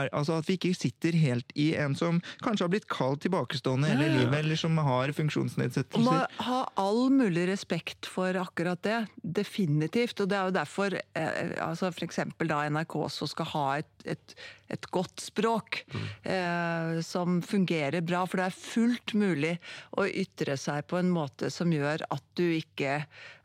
Er, altså At vi ikke sitter helt i en som kanskje har blitt kalt tilbakestående hele Ja, ja. livet, eller som har funksjonsnedsettelser. Man må ha all mulig respekt for akkurat det. Definitivt. Og det er jo derfor eh, altså f.eks. da NRK også skal ha et, et, et godt språk eh, som fungerer bra. For det er fullt mulig å ytre seg på en måte som gjør at du ikke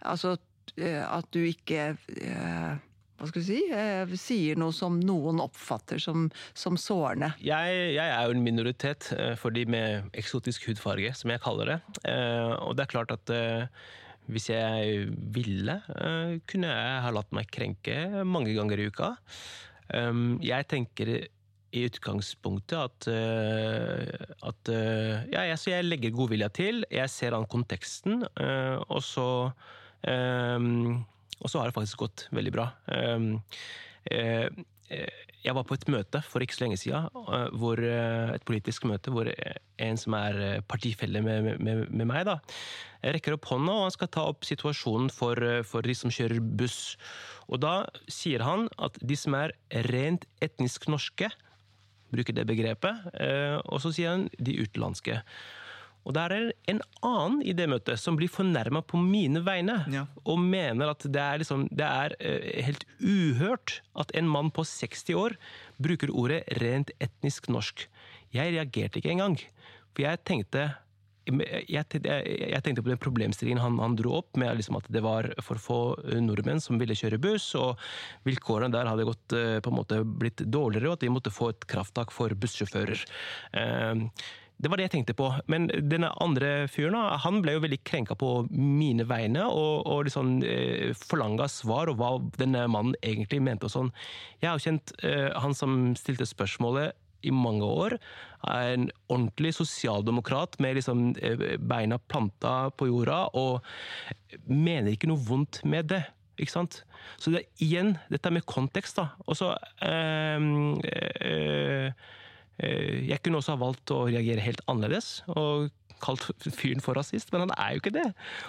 Altså eh, at du ikke eh, hva skal du si, eh, sier noe som noen oppfatter som, som sårende. Jeg, jeg er jo en minoritet eh, for de med eksotisk hudfarge, som jeg kaller det. Eh, Og det er klart at eh, hvis jeg ville, eh, kunne jeg ha latt meg krenke mange ganger i uka. Um, Jeg tenker i utgangspunktet at, eh, at ja, jeg, så jeg legger godvilja til, jeg ser an konteksten, og så eh, og så har det faktisk gått veldig bra. Um, eh, eh, Jeg var på et møte for ikke så lenge siden, eh, et politisk møte hvor en som er partifelle med, med, med meg, da, rekker opp hånda og han skal ta opp situasjonen for, for de som kjører buss. Og da sier han at de som er rent etnisk norske, bruker det begrepet, og så sier han de utenlandske. Og det er en annen i det møtet som blir fornærma på mine vegne, Ja. og mener at det er, liksom, det er eh, helt uhørt at en mann på 60 år bruker ordet rent etnisk norsk. Jeg reagerte ikke engang, for jeg tenkte jeg, tenkte- jeg, jeg tenkte på den problemstillingen han, han dro opp, med liksom at det var for få eh, nordmenn som ville kjøre buss, og vilkårene der hadde gått, eh, på en måte blitt dårligere, og at vi måtte få et krafttak for bussjåfører. Eh, Det var det jeg tenkte på. Men denne andre fyren han ble jo veldig krenka på mine vegne, og, og liksom eh, forlanga svar og hva denne mannen egentlig mente. og sånn. Jeg har jo kjent eh, han som stilte spørsmålet i mange år. Er en ordentlig sosialdemokrat med liksom eh, beina planta på jorda, og mener ikke noe vondt med det. Ikke sant? Så det igjen dette med kontekst, da. Og så øh, eh, Jeg kunne også ha valgt å reagere helt annerledes. og kalt fyren for rasist, men han er jo ikke det.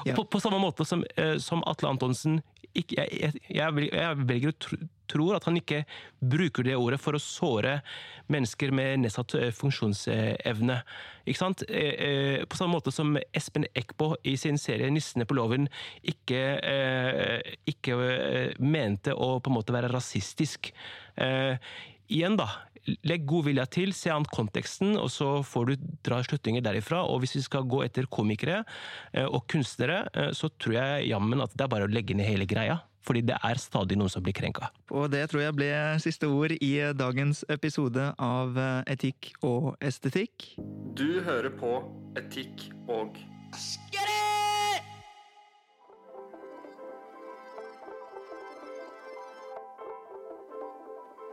Ja. På, på samme måte som, eh, som Atle Antonsen ikke, jeg, jeg, jeg, velger å tro, tror at han ikke bruker det ordet for å såre mennesker med nedsatt eh, funksjonsevne. Ikke sant? Eh, eh, På samme måte som Espen Eckbo i sin serie 'Nissene på låven' ikke, eh, ikke eh, mente å på en måte være rasistisk. Eh, igjen, da. Legg god vilje til, se an konteksten, og så får du dra slutninger derifra. Og hvis vi skal gå etter komikere eh, og kunstnere, eh, så tror jeg jammen at det er bare å legge ned hele greia. Fordi det er stadig noen som blir krenka. Og det tror jeg ble siste ord i dagens episode av eh, Etikk og estetikk. Du hører på Etikk og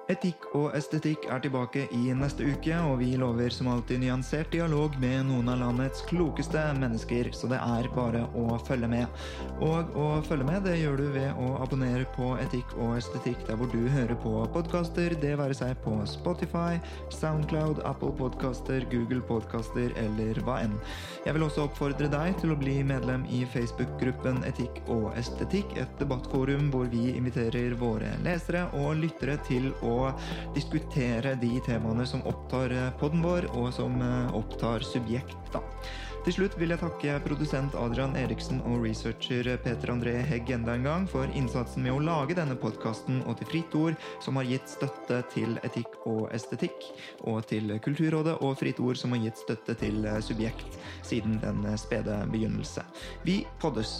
Etikk og estetikk er tilbake i neste uke, og vi lover som alltid nyansert dialog med noen av landets klokeste mennesker, så det er bare å følge med. Og å følge med det gjør du ved å abonnere på Etikk og estetikk der hvor du hører på podkaster, det være seg på Spotify, Soundcloud, Apple Podcaster, Google Podcaster eller hva enn. Jeg vil også oppfordre deg til å bli medlem i Facebook-gruppen Etikk og estetikk, et debattforum hvor vi inviterer våre lesere og lyttere til å diskutere de temaene som opptar poden podden vår, og som eh, opptar subjekt. da. Til slutt vil jeg takke produsent Adrian Eriksen og researcher Peter André Hegg enda en gang for innsatsen med å lage denne podkasten, og til Fritt Ord, som har gitt støtte til etikk og estetikk, og til Kulturrådet og Fritt Ord, som har gitt støtte til eh, Subjekt siden den eh, spede begynnelse. Vi poddes!